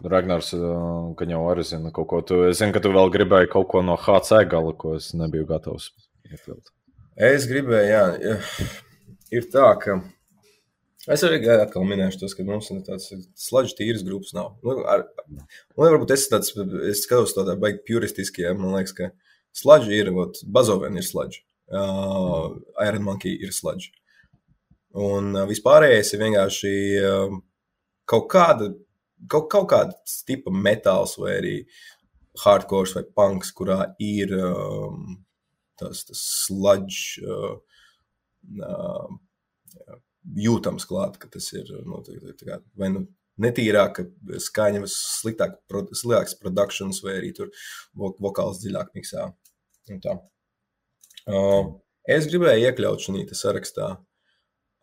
Ragnars, ā, ka jau arī zina kaut ko. Tu, es zinu, ka tu vēl gribēji kaut ko no HC gala, ko es nebiju gatavs iekļaut. Es gribēju, jā, ja, ir tā, ka es arī atkal minēšu tos, ka mums ir tāds sludžu tīras grupas nav. Nu, ar, un varbūt es tāds, es skatos tādā baigi puristiski, ja, man liekas, ka sludžu ir, ot, Bazoven ir sludžu, uh, Iron Monkey ir sludžu. Un uh, vispārējais ir vienkārši uh, kaut kāda, kaut, kaut kāda tipa metāls vai arī hardcore vai punks, kurā ir um, tas, tas sludge uh, uh, jūtams klāt, ka tas ir nu, tā, tā, kā, vai nu netīrāk, skaņa, vai sliktāk, pro- sliktāks produkcijas, vai arī tur vo- vokāls dziļāk miksā. Uh, es gribēju iekļaut šajā sarakstā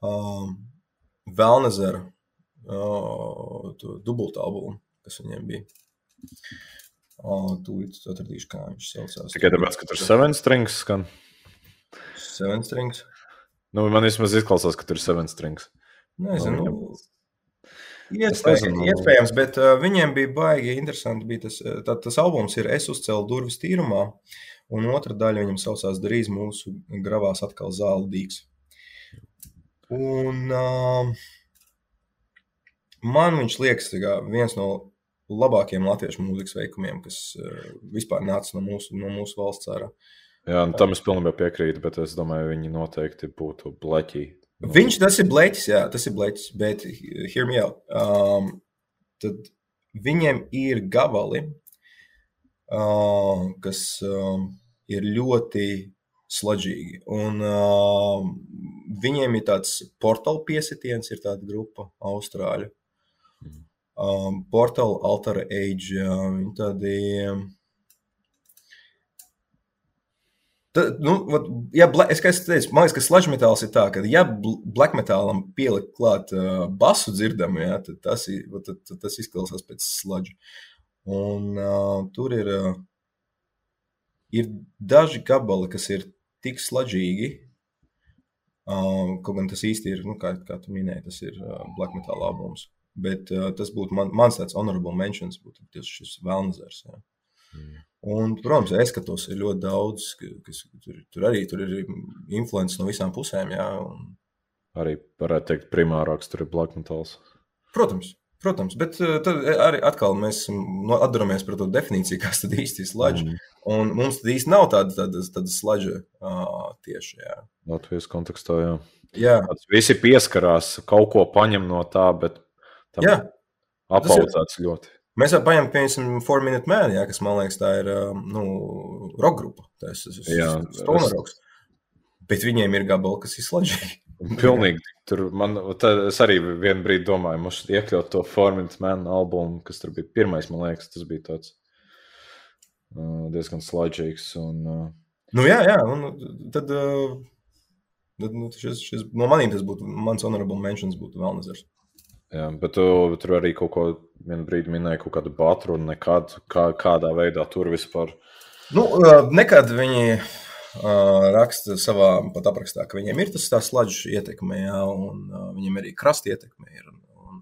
uh, to dubultu albumu, kas viņiem bija. Uh, Tūlīt atradīšu, kā viņš saucās. Tikai tāpēc, ka tur ir seven strings skan. Seven strings. Nu, man vismaz izklausās, ka tur ir seven strings. Nezinu. Nu, Nu, Es iespējams, nezinu. iespējams, bet uh, viņiem bija baigi interesanti. Bija tas, uh, tā, tas albums ir Es uzcēlu durvis tīrumā, un otra daļa viņam saucās Drīz mūsu gravās atkal zāle dīks. Un uh, man viņš liekas kā viens no labākajiem latviešu mūzikas veikumiem, kas uh, vispār nāca no mūsu, no mūsu valsts ārā. Jā, nu, tam es pilnībā piekrītu, bet es domāju, viņi noteikti būtu bleķi. Viņš tas ir bleķis, jā, tas ir bleķis, bet hear me out. Um, tad viņiem ir gabali, uh, kas um, ir ļoti sludžīgi. Un uh, viņiem ir tāds portāla piesitiens, ir tāda grupa Austrāļu. Um, portāla Altar Age, jā, viņi tādi. um, Tad, nu, vat, ja es, kā es teicu, man liekas, ka sludge metāls ir tā, ka, ja bl- black metālam pielikt klāt uh, basu dzirdamu, ja, tad, tas, tad, tad tas izklausās pēc sludge. Un uh, tur ir, uh, ir daži gabali, kas ir tik sludžīgi, uh, kaut gan tas īsti ir, nu, kā, kā tu minēji, tas ir uh, black metal albums. Bet uh, tas būtu man, mans tāds honorable mentions, būtu tieši šis Velnzers. Ja. Un, protams, es skatos, ir ļoti daudz, ka- kas tur, tur arī tur ir influence no visām pusēm. Jā, un, Arī varētu teikt, primārāks tur ir black metals. protams, protams, bet eh, tad arī atkal mēs atduramies par to definīciju, kas tad īsti ir sludge. Mm. Un mums tad īsti nav tāda, tāda, tāda sludge uh, tieši. Jā. Latvijas kontekstā, jā. Jā, Tāds Visi pieskarās, kaut ko paņem no tā, bet tam apaudzēts ļoti. Mēs jau paņemam, piemēram, Four Minute Man, jā, kas man liekas, tā ir nu, roka grupa. Tas ir Stone Rocks. Bet viņiem ir gabali, kas ir sludžīgi. Pilnīgi. Tur man, es arī vienu brīdi domāju, mums iekļaut to Formula Man albumu, kas tur bija pirmais, man liekas, tas bija tāds uh, diezgan sludžīgs. Un, uh, Nu, jā, jā, un tad, uh, tad nu, šis, šis, no maniem tas būtu mans honorable mentions, būtu vēl nezars. Jā, bet tu, tur arī kaut ko vienu brīdi minēja, kaut kādu batru un nekad, kā, kādā veidā tur vispār. Nu, nekad viņi uh, raksta savā pat aprakstā, ka viņiem ir tas tā sludžs ietekme, jā, un uh, viņiem arī krasta ietekme ir. Un,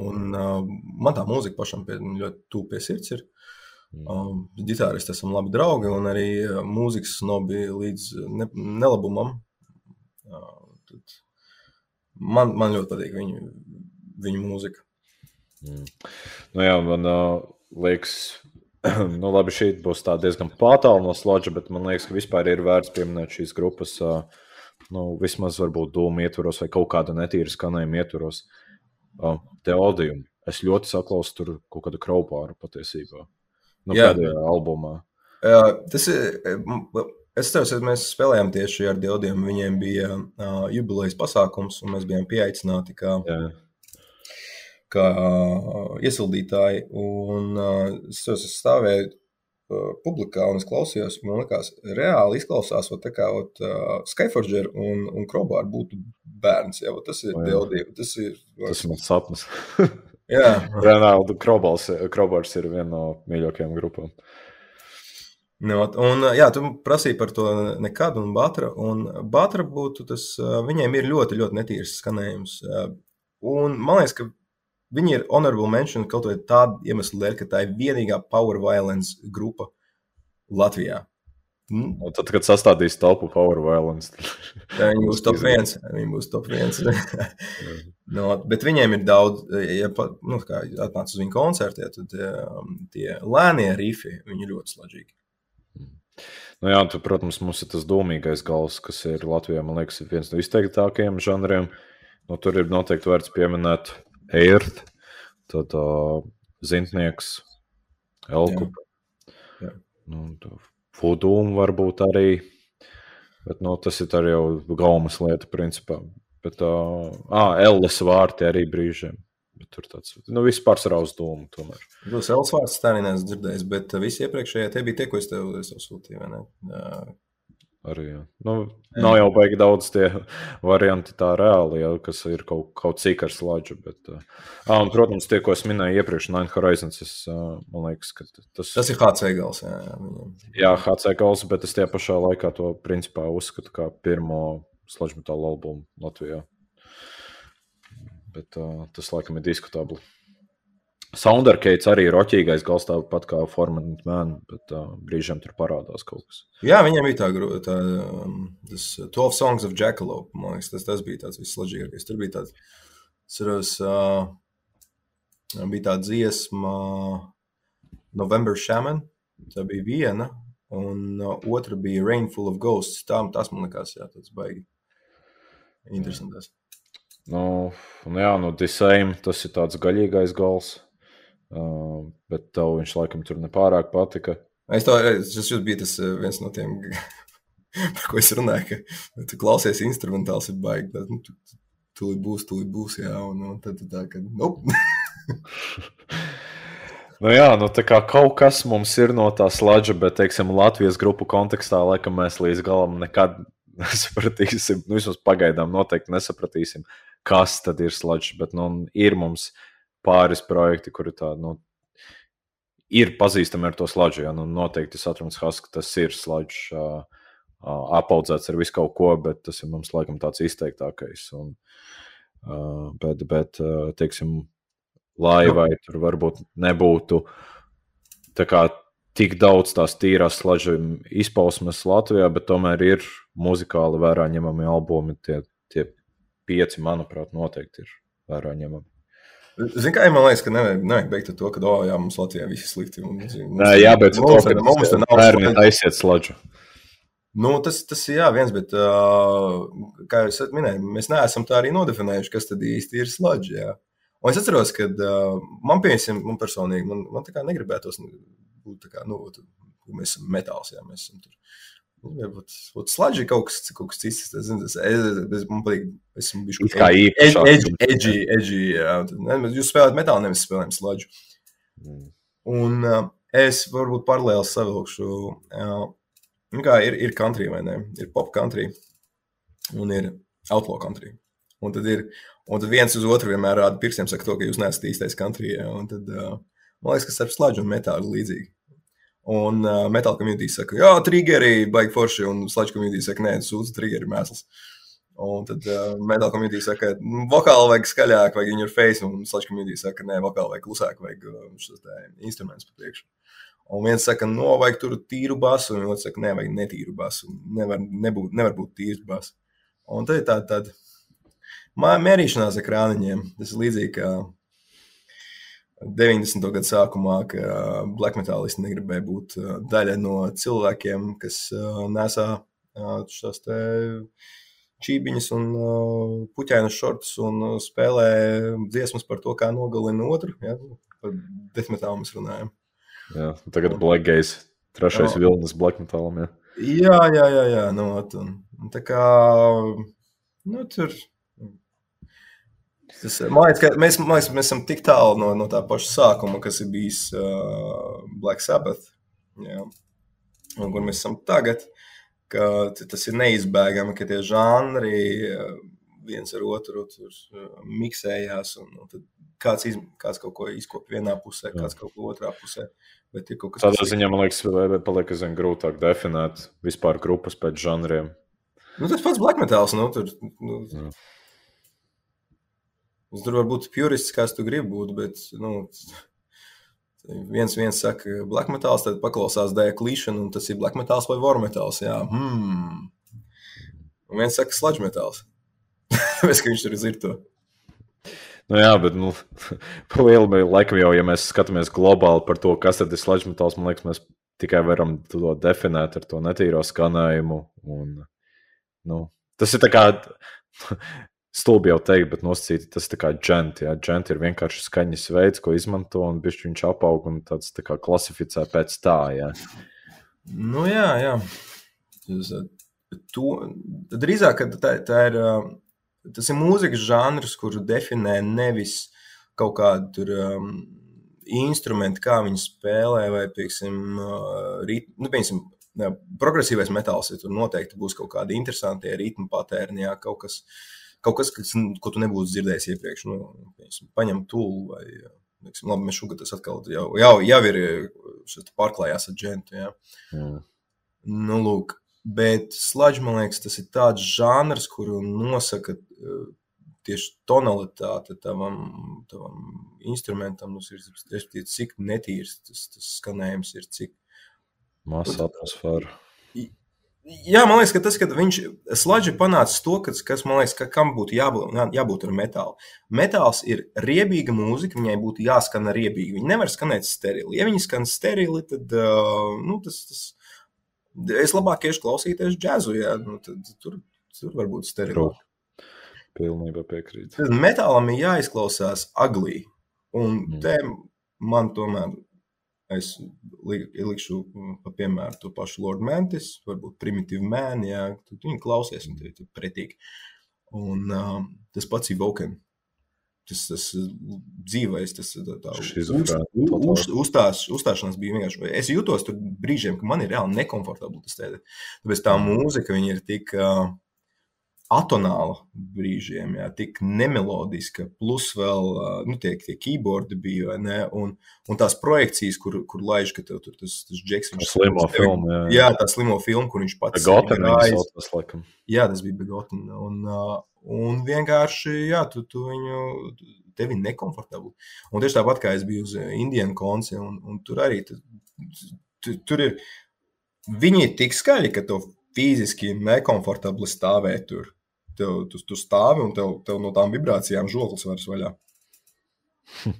un, uh, man tā mūzika pašam pie, ļoti tuvu pie sirds ir. Um, ģitāristi esam labi draugi, un arī mūzikas snobi līdz ne, nelabumam. Uh, tad man, man ļoti patīk viņu, viņu mūzika. Nu, jā, man uh, liekas, nu, labi, šī būs tā diezgan pārtāla no slāņa, bet man liekas, ka vispār ir vērts pieminēt šīs grupas. Uh, nu, vismaz varbūt dūmu ietvaros vai kaut kāda netīra skanējuma ietvaros. Uh, Teodiju. Es ļoti saklausu tur kaut kādu kraupāru patiesībā. Nu, Jā. pēdējā albumā. Uh, tas ir. Es ceru, ka mēs spēlējām tieši ar Dieviem. Viņiem bija uh, jubilejas pasākums, un mēs bijām pieaicināti kā, Jā. kā uh, iesildītāji. Un, uh, es ceru, es stāvēju uh, publikā un es klausījos. Man liekas, reāli izklausās, ot, kā ot, uh, Skyforger un, un Krobāra būtu bērns. Jā, ot, tas ir. Dievs. Tas ir. Tas ir mans sapnis. Jā, Renāla Krobārs ir viena no mīļākajām grupām. Nu, ot, un, jā, tu prasīji par to nekad, un Batra. Un Batra būtu tas, viņiem ir ļoti, ļoti netīrs skanējums. Un man liekas, ka viņi ir honorable mention kaut vai tādu iemeslu dēļ, ka tā ir vienīgā power violence grupa Latvijā. Mm, tad, kad sastādīs telpu Power Violence, tā Viņi būs top viens. Viņi būs top viens. no, bet viņiem ir daudz, ja nu, atnāc uz viņu koncertiem, tad um, tie lēnie rifi, viņi ļoti slaģīgi. Nu, jā, tu, protams, mums ir tas domīgais gals, kas ir Latvijā, man liekas, viens no izteiktākajiem žanriem. Nu, tur ir noteikti vērts pieminēt Eirth, tad uh, Zintnieks, Elku. Jā. Nu, Fudūmu varbūt arī, bet nu, tas ir arī jau gaumas lieta, principā. Bet, uh, ah, Ellis vārti arī brīžiem. Bet tur tāds, nu, viss pārsvarā uz domu tomēr. Jūs Elsas vārds tā arī neesat dzirdējis, bet uh, visi iepriekšējie tie bija tie, ko es tev, es tev sūtīju. Jā. Arī, jā. nu, nav jau baigi daudz tie varianti tā reāli, jā, kas ir kaut, kaut cik ar slāģu. Bet, uh, un, protams, tie, ko es minēju iepriekš, Nine Horizons, es, uh, man liekas, ka tas, Tas ir HC gals. Jā, jā, jā, HC gals, bet es tajā pašā laikā to principā uzskatu kā pirmo slāģu metālu albumu Latvijā. Bet uh, tas laikam ir diskutabli. Soundarcates arī ir roķīgais gals, tāpat kā Format Man, bet uh, brīžiem tur parādās kaut kas. jā, viņiem bija tā, tā um, tas 12 Songs of Jackalope. Man liekas, tas, tas bija tāds vislaģīgākais. Tur bija tāds, ceros, uh, bija tā dziesma November Shaman. Tā bija viena, un uh, otra bija Rainful of Ghosts. Tā, tas man liekas, jā, tas baigi. Interesants. Nu, un jā, nu, Disney tas ir tāds gaļīgais gals. Uh, bet tev viņš laikam tur nepārāk patika. Es to tas bija tas viens no tiem, par ko es runāju, ka tu klausies instrumentāls, ir baigi. Tad, nu, tu, tu- tūlīt būs, tūlīt būs, jā, un, un tad tu tā, ka, nope. Nu, jā, nu, tā kā kaut kas mums ir no tā slāņa, bet, teiksim, Latvijas grupu kontekstā, laikam, mēs līdz galam nekad nesapratīsim. Nu, vismaz pagaidām noteikti nesapratīsim, kas tad ir slāņš. Bet, nu, ir mums pāris projekti, kuri tādi, nu, ir pazīstami ar to slāņu. Jā, nu, noteikti Saturns Hask, tas ir slāņš. Uh, uh, apaudzēts ar visu kaut ko, bet tas ir mums laikam tāds izteiktākais. Un, uh, bet, bet uh, teiksim, lai vai tur varbūt nebūtu tā kā tik daudz tās tīrās slēdzu izpausmes Latvijā, bet tomēr ir muzikāli vērā ņemami albumi. Tie, tie pieci, manuprāt, noteikti ir vērā ņemami. Zini, kā man liekas, ka nevajag, nevajag beigt ar to, ka, oh, jā, mums Latvijā viss ir slikti. Un, mums, Nē, jā, bet mums, mums, mums te nav bērni taisiet slēdzu. Nu, tas, tas ir jā, viens, bet, uh, kā jau es minēju, mēs neesam tā arī nodefinējuši, kas tad īsti ir. Jā. Un es atceros, ka uh, man, piemēram, man personīgi, man, man tā kā negribētos būt tā kā, nu, mēs esam metāls, jā, mēs esam tur. Nu, Varbūt sludge ir kaut kas, kaut kas cits. Es, zinu, es, es, es, man patīk, esmu bijis It kā jā. Ne, mēs- Jūs spēlējat metālu, nevis spēlējam sludge. Un uh, es varbūt paralēli savilkšu. Uh, kā ir, ir country vai ne? Ir pop country un ir outlaw country. Un tad, ir, un tad viens uz otru vienmēr rāda pirkstiem, saka, to, ka jūs neesat īstais country. Jā, un tad, uh, man liekas, ka starp slēdzu un metālu ir līdzīgi. Un uh, metāla komunitī saka, jā, triggeri, baigi forši, un slēdzu komunitī saka, nē, sūdzu, triggeri mēsls. Un tad uh, metāla komunitī saka, "Nu, vokāli vajag skaļāk, vajag in your face, un slēdzu komunitī saka, nē, vokāli vajag klusāk, vajag šos te instrumentus pa priekšu. Un viens saka, no vajag tur tīru basu, un otrs saka, nevajag netīru basu. Nevar, nebūt, nevar būt tīrs basu. Un tad ir tāda, mā- mērīšanās ar krāniņiem. Tas ir līdzīgi kā 90. gadu sākumā, kad black metālisti negribēja būt ā, daļa no cilvēkiem, kas ā, nesā te čībiņus un uh, puķēnu šortus un uh, spēlē dziesmas par to, kā nogalina otru. Ja? Par desmitālu mēs runājam. Jā, tagad Black Gaze, trešais Jā. vilnis Black Metalam. Jā. Jā, jā, jā. jā nu, ot, un, un tā kā nu, tur. Tas, man liekas, ka mēs, liekas, mēs esam tik tālu no, no tā paša sākuma, kas ir bijis uh, Black Sabbath. Jā. Un kur mēs esam tagad, ka tas ir neizbēgami, ka tie žanri uh, viens ar otru tur uh, miksējās. Un, un tad kāds, iz, kāds kaut ko izkopja vienā pusē, kāds kaut ko otrā pusē. Tādā ziņā man liekas, paliek aizvien grūtāk definēt vispār grupas pēc žanriem. Nu, tas pats black metāls. Nu, tur, nu, Jā. Es tur var būt purists, kāds tu gribi būt, bet nu, viens, viens saka, black metāls, tad paklausās dēļ klīšana, un tas ir black metāls vai war metāls. Jā, hmm. Un viens saka, sludge metāls. Tāpēc, ka viņš tur ir to. Nu, jā, bet nu, mē- laikam jau, ja mēs skatāmies globāli par to, kas tad ir sludge metāls, man liekas, mēs tikai varam to definēt ar to netīro skanējumu. Un, nu, tas ir tā kā stulbi jau teikt, bet nosacīti tas kā džent. Jā, džent ir vienkārši skaņas veids, ko izmanto, un bišķi viņš apaug un tāds tā kā klasificē pēc tā, jā. Nu, jā, jā. Eh, to, drīzāk, tā, tā ir, eh, tas ir mūzikas žanrs, kuru definē nevis kaut kādu tur, um, instrumentu, kā viņi spēlē, vai, piemēram, uh, rit, nu, piemēram progresīvais metāls, ja tur noteikti būs kaut kādi interesanti ritmu patērni, jā, kaut kas, kaut kas, kas, ko tu nebūsi dzirdējis iepriekš. Nu, piemēram, paņem tūlu vai, piemēram, labi, mēs šogad tas atkal jau, jau, jau ir pārklājās ar džentu, jā. jā. Nu, lūk, bet sludge, man liekas, tas ir tāds žanrs, kuru nosaka uh, tieši tonalitāte tavam, tavam instrumentam. Tas ir respektīvi, cik netīrs tas, tas skanējums ir. Cik... Masa atmosfēra. Jā, man liekas, ka tas, kad viņš sludge panāca to, kas, kas man liekas, ka kam būtu jābūt, jā- jābūt ar metālu. Metāls ir riebīga mūzika, viņai būtu jāskan riebīgi. Viņa nevar skanēt sterili. Ja viņi skan sterili, tad nu, tas, tas, es labāk iešu klausīties džēzu. Jā, nu, tad, tur, tur var būt sterili. Pilnībā piekrītu. Metālam ir jāizklausās aglī. Un Mm. te man tomēr es li- likšu mm, pa piemēru to pašu Lord Mantis, varbūt primitīvu jā, tad viņi klausies un tie ir pretīgi. Un um, tas pats ir Voken. Tas, tas dzīvais, tas tā, tā uz, uz, uzstās, uzstāšanās bija vienkārši. Es jūtos tur brīžiem, ka man ir reāli nekomfortabli tas tēde. Tāpēc tā mūzika viņa ir tik uh, atonāla brīžiem, jā, tik nemelodiska, plus vēl nu, tie, tie keyboardi bija, vai ne? Un, un tās projekcijas, kur, kur laiž, ka tev tur tas, tas džeks, viņš Slimo tevi- filmu, jā. Jā, tā slimo filmu, kur viņš pats sevi viņa gājis. sauc, tas laikam. Jā, tas bija Begotin. Un, un vienkārši, jā, tu, tu viņu, tevi nekomfortabli. Un tieši tāpat kā es biju uz Indijas konci, un, un tur arī tu, tu, tur ir, viņi ir tik skaļi, ka tev fiziski nekomfortabli stāvēt tur. Tev, tu, tu stāvi un tev, tev no tām vibrācijām žoklis vairs vaļā.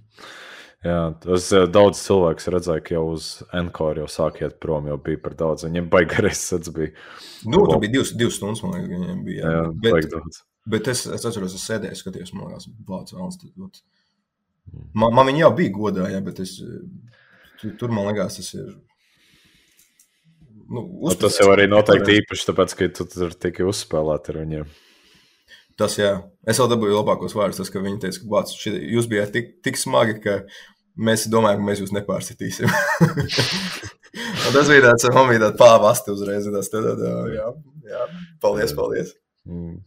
Jā, tas eh, daudz cilvēku redzēja, ka jau uz Encore jau sāk iet prom, jau bija par daudz. Viņiem baigarais sats bija. Nu, tur bija divas, divas stundas, man liekas, viņiem bija. Jā, bet, baigi daudz. Bet es, es atceros, es sēdēju, skatījos, man liekas, Vācis Valns. tad, ot. Man, man viņa jau bija godā, jā, bet es, tur, tur man liekas, tas ir. Nu, Nu, tas jau arī noteikti īpaši, tāpēc, ka tu tur tikai uzspēlēt ar viņiem. Tas, jā. Es vēl dabūju labākos vārdus, tas, ka viņi teica, ka Vācis, šī, jūs bijāt tik, tik smagi, ka mēs domājam, ka mēs jūs nepārsitīsim. Tas bija tāds, bija tāds pāvasti uzreiz. Tas, tad, tad, jā, jā, paldies, paldies. Mm.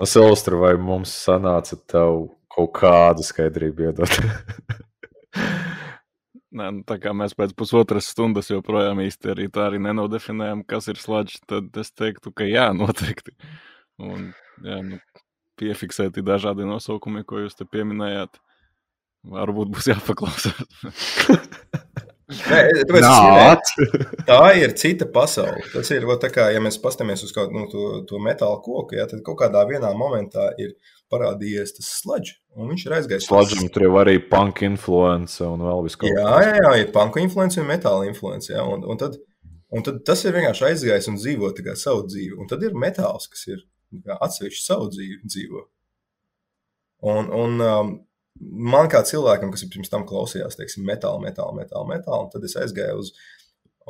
No Silvestra, vai mums sanāca tev kaut kādu skaidrību iedot? Nē, nu, tā kā mēs pēc pusotras stundas joprojām īsti arī tā arī nenodefinējam, kas ir sludge, tad es teiktu, ka jā, noteikti. Un, jā, nu, piefiksēti dažādi nosaukumi, ko jūs te pieminējāt. Varbūt būs jāpaklausās. Nē, minēju, tā ir cita pasaule. Tas ir tā kā, ja mēs paskatāmies uz kaut, nu, to, to metāla koku, ja, tad kaut kādā vienā momentā ir parādījies tas sludge, un viņš ir aizgājis. Sludgeam tur jau arī punk influence un vēl viss kaut Jā, jā, jā, ir panku influence un metāla influence. Jā, un, un, tad, un tad tas ir vienkārši aizgājis un dzīvo kā savu dzīvi. Un tad ir metāls, kas ir atsevišķi savu dzīvi dzīvo. Un, un um, man kā cilvēkam, kas pirms tam klausījās, teiksim, metāla, metāla, metāla, un tad es aizgāju uz,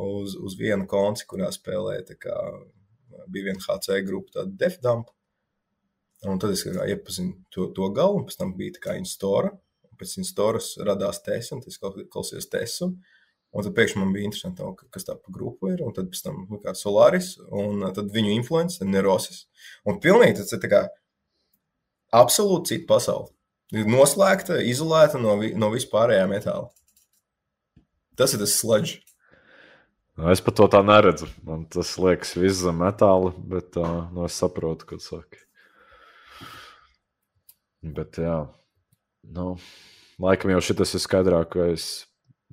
uz, uz vienu konci, kurā spēlēja kā, bija viena HC grupa, tāda Defdamp. Un tad es iepazinu to, to galu, un pēc tam bija tā kā instora. Pēc instoras radās tesa, un es klausījos tesu. Un tad pēkšņi man bija interesanti, kas tā pa grupu ir. Un tad pēc tam kā Solaris, un tad viņu influence, Nerosis. Un pilnīgi tas ir tā kā absolūti cita pasaule. Ir noslēgta, izolēta no, vi, no vispārējā metāla. Tas ir tas sludge. Nu, es pat to tā neredzu. Man tas liekas, viss zem metāla, bet uh, nu, es saprotu, ko saki. Bet, jā, nu, laikam jau šis ir skaidrākais.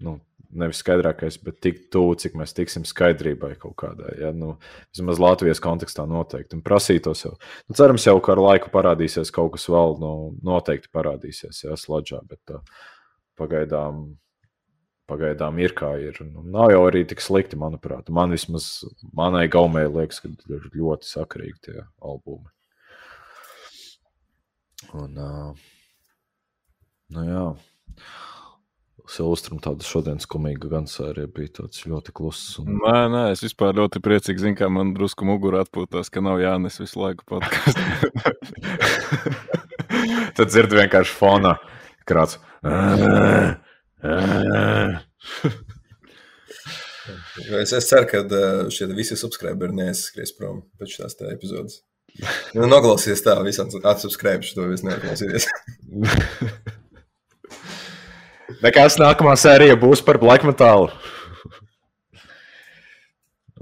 Nu, nevis skaidrākais, bet tik tuvu, cik mēs tiksim skaidrībai kaut kādai. Ja? Nu, vismaz Latvijas kontekstā noteikti. Un prasītos jau. Nu, cerams, jau ar laiku parādīsies kaut kas vēl, nu, noteikti parādīsies, ja sludžā, bet uh, pagaidām. Pagaidām ir kā ir. Nu, nav jau arī tik slikti, manuprāt. Man vismaz, manai gaumē liekas, ka ir ļoti sakarīgi tie albumi. Un, uh, nu jā. Silvestram tāda šodienas komīga gan sērija bija tāds ļoti kluss. Un... Nē, nē, es vispār ļoti priecīgs, zinu, kā man drusku mugurā atpūtās, ka nav jānes visu laiku podkāstu. Tad dzird vienkārši fonā krāts. es, es ceru, ka šie visi subscriberi neaizskries prom pēc šīs epizodes. Nu, noklausīties tā, visam atsubscribe šo visu neklausīties. Nekas nākamā sērija būs par black metālu.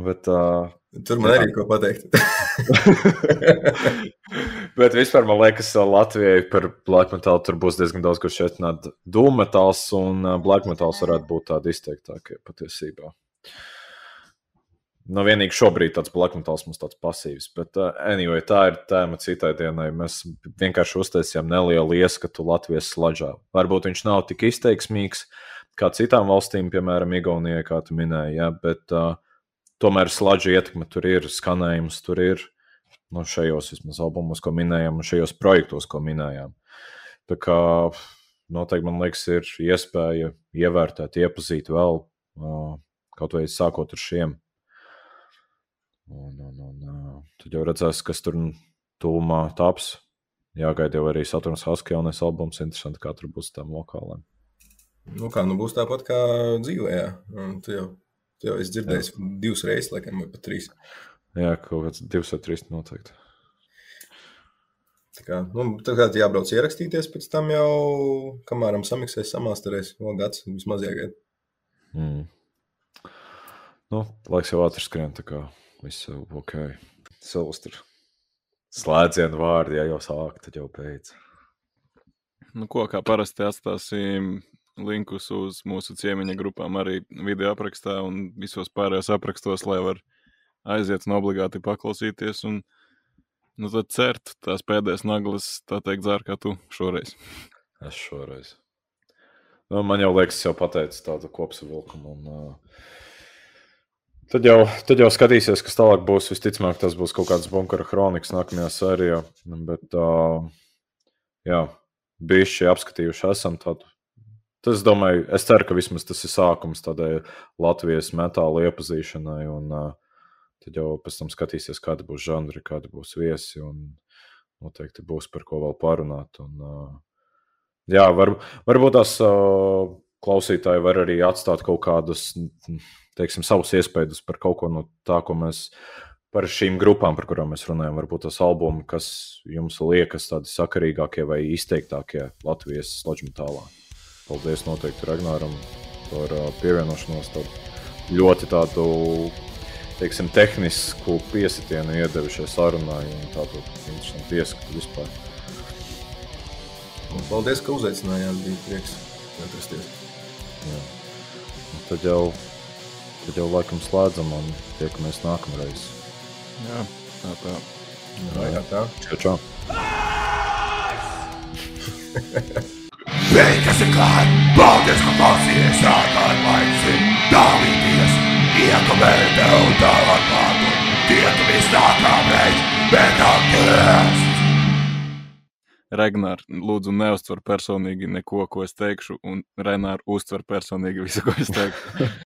Bet, uh, Tur man jā. arī ko pateikt. Bet vispār man liekas, Latvijai par black metālu tur būs diezgan daudz, kurš šeit nāk. Dūmetāls un black metāls varētu būt tādi izteiktākie patiesībā. Nu, vienīgi šobrīd tāds blakmetāls mums tāds pasīvs. Bet, uh, anyway, tā ir tēma citai dienai. Mēs vienkārši uztaisījām nelielu ieskatu Latvijas sludžā. Varbūt viņš nav tik izteiksmīgs kā citām valstīm, piemēram, Igaunijai, kā tu minēji, ja? bet uh, tomēr sludža ietekme tur ir, skanējums tur ir. Nu, šajos vismaz albumos, ko minējām, un šajos projektos, ko minējām. Tā kā noteikti man liekas, ir iespēja ievērtēt, iepazīt vēl, uh, kaut vai sākot ar šiem Un, un, un, tad jau redzēs, kas tur tūmā taps. Jāgaida jau arī Saturns Haskell jaunais albums. Interesanti, kā tur būs tām vokālēm. Nu kā, nu būs tāpat kā dzīvē. Tu jau, tu jau esi dzirdējis jā. divas reizes, laikam, vai pat trīs. Jā, kaut kāds divs vai trīs noteikti. Tā kā, nu, tā kā jābrauc ierakstīties, pēc tam jau, kamēr samiksēs, samāsterēs, vēl gads vismaz jāgaida. Mm. Nu, laiks jau ātri skrien, tā kā Viss jau ok. Silvestri. Slēdzienu vārdi, ja jau sāk, tad jau beidz. Nu, ko kā parasti atstāsim linkus uz mūsu ciemiņa grupām arī video aprakstā un visos pārējos aprakstos, lai var aiziet un obligāti paklausīties. Un, nu, tad cert tās pēdējās naglas, tā teikt, zār kā tu šoreiz. Es šoreiz. Nu, man jau liekas, jau pateicu tādu kopsavilkumu. Un, uh, Tad jau, tad jau skatīsies, kas tālāk būs. Visticamāk, tas būs kaut kāds bunkura kronikas nākamajā sērijā. Bet, uh, jā, bijuši apskatījuši esam tādu. Tas, domāju, es ceru, ka vismaz tas ir sākums tādai Latvijas metāla iepazīšanai. Un uh, tad jau pēc tam skatīsies, kāda būs žanri, kāda būs viesi. Un noteikti būs par ko vēl parunāt. Un, uh, jā, var, varbūt tās uh, klausītāji var arī atstāt kaut kādus teiksim, savus iespējas par kaut ko no tā, ko mēs par šīm grupām, par kurām mēs runājam. Varbūt tas albums, kas jums liekas tādi sakarīgākie vai izteiktākie Latvijas sludžmetālā. Paldies noteikti Ragnāram par pievienošanos. Tādu ļoti tādu teiksim, tehnisku piesitienu iedevi šai sarunai un tādu interesantu ieskatu vispār. Un paldies, ka uzaicinājāt. Bija prieks atrasties. Jā. tad jau, tad jau laikam slēdzam un tiekamies nākamreiz. Jā, tā tā. Jā, jā, tā. Čau, čau! Beigas ir klāt, paldies, ka klausījies ārkārt laiksim, dalīties, iekomentē un tālāk pārdot. Tiekamies nākamreiz, bet atgriezt! Regnār, lūdzu, neuztver personīgi neko, ko es teikšu, un Renāri uztver personīgi visu, ko es teikšu.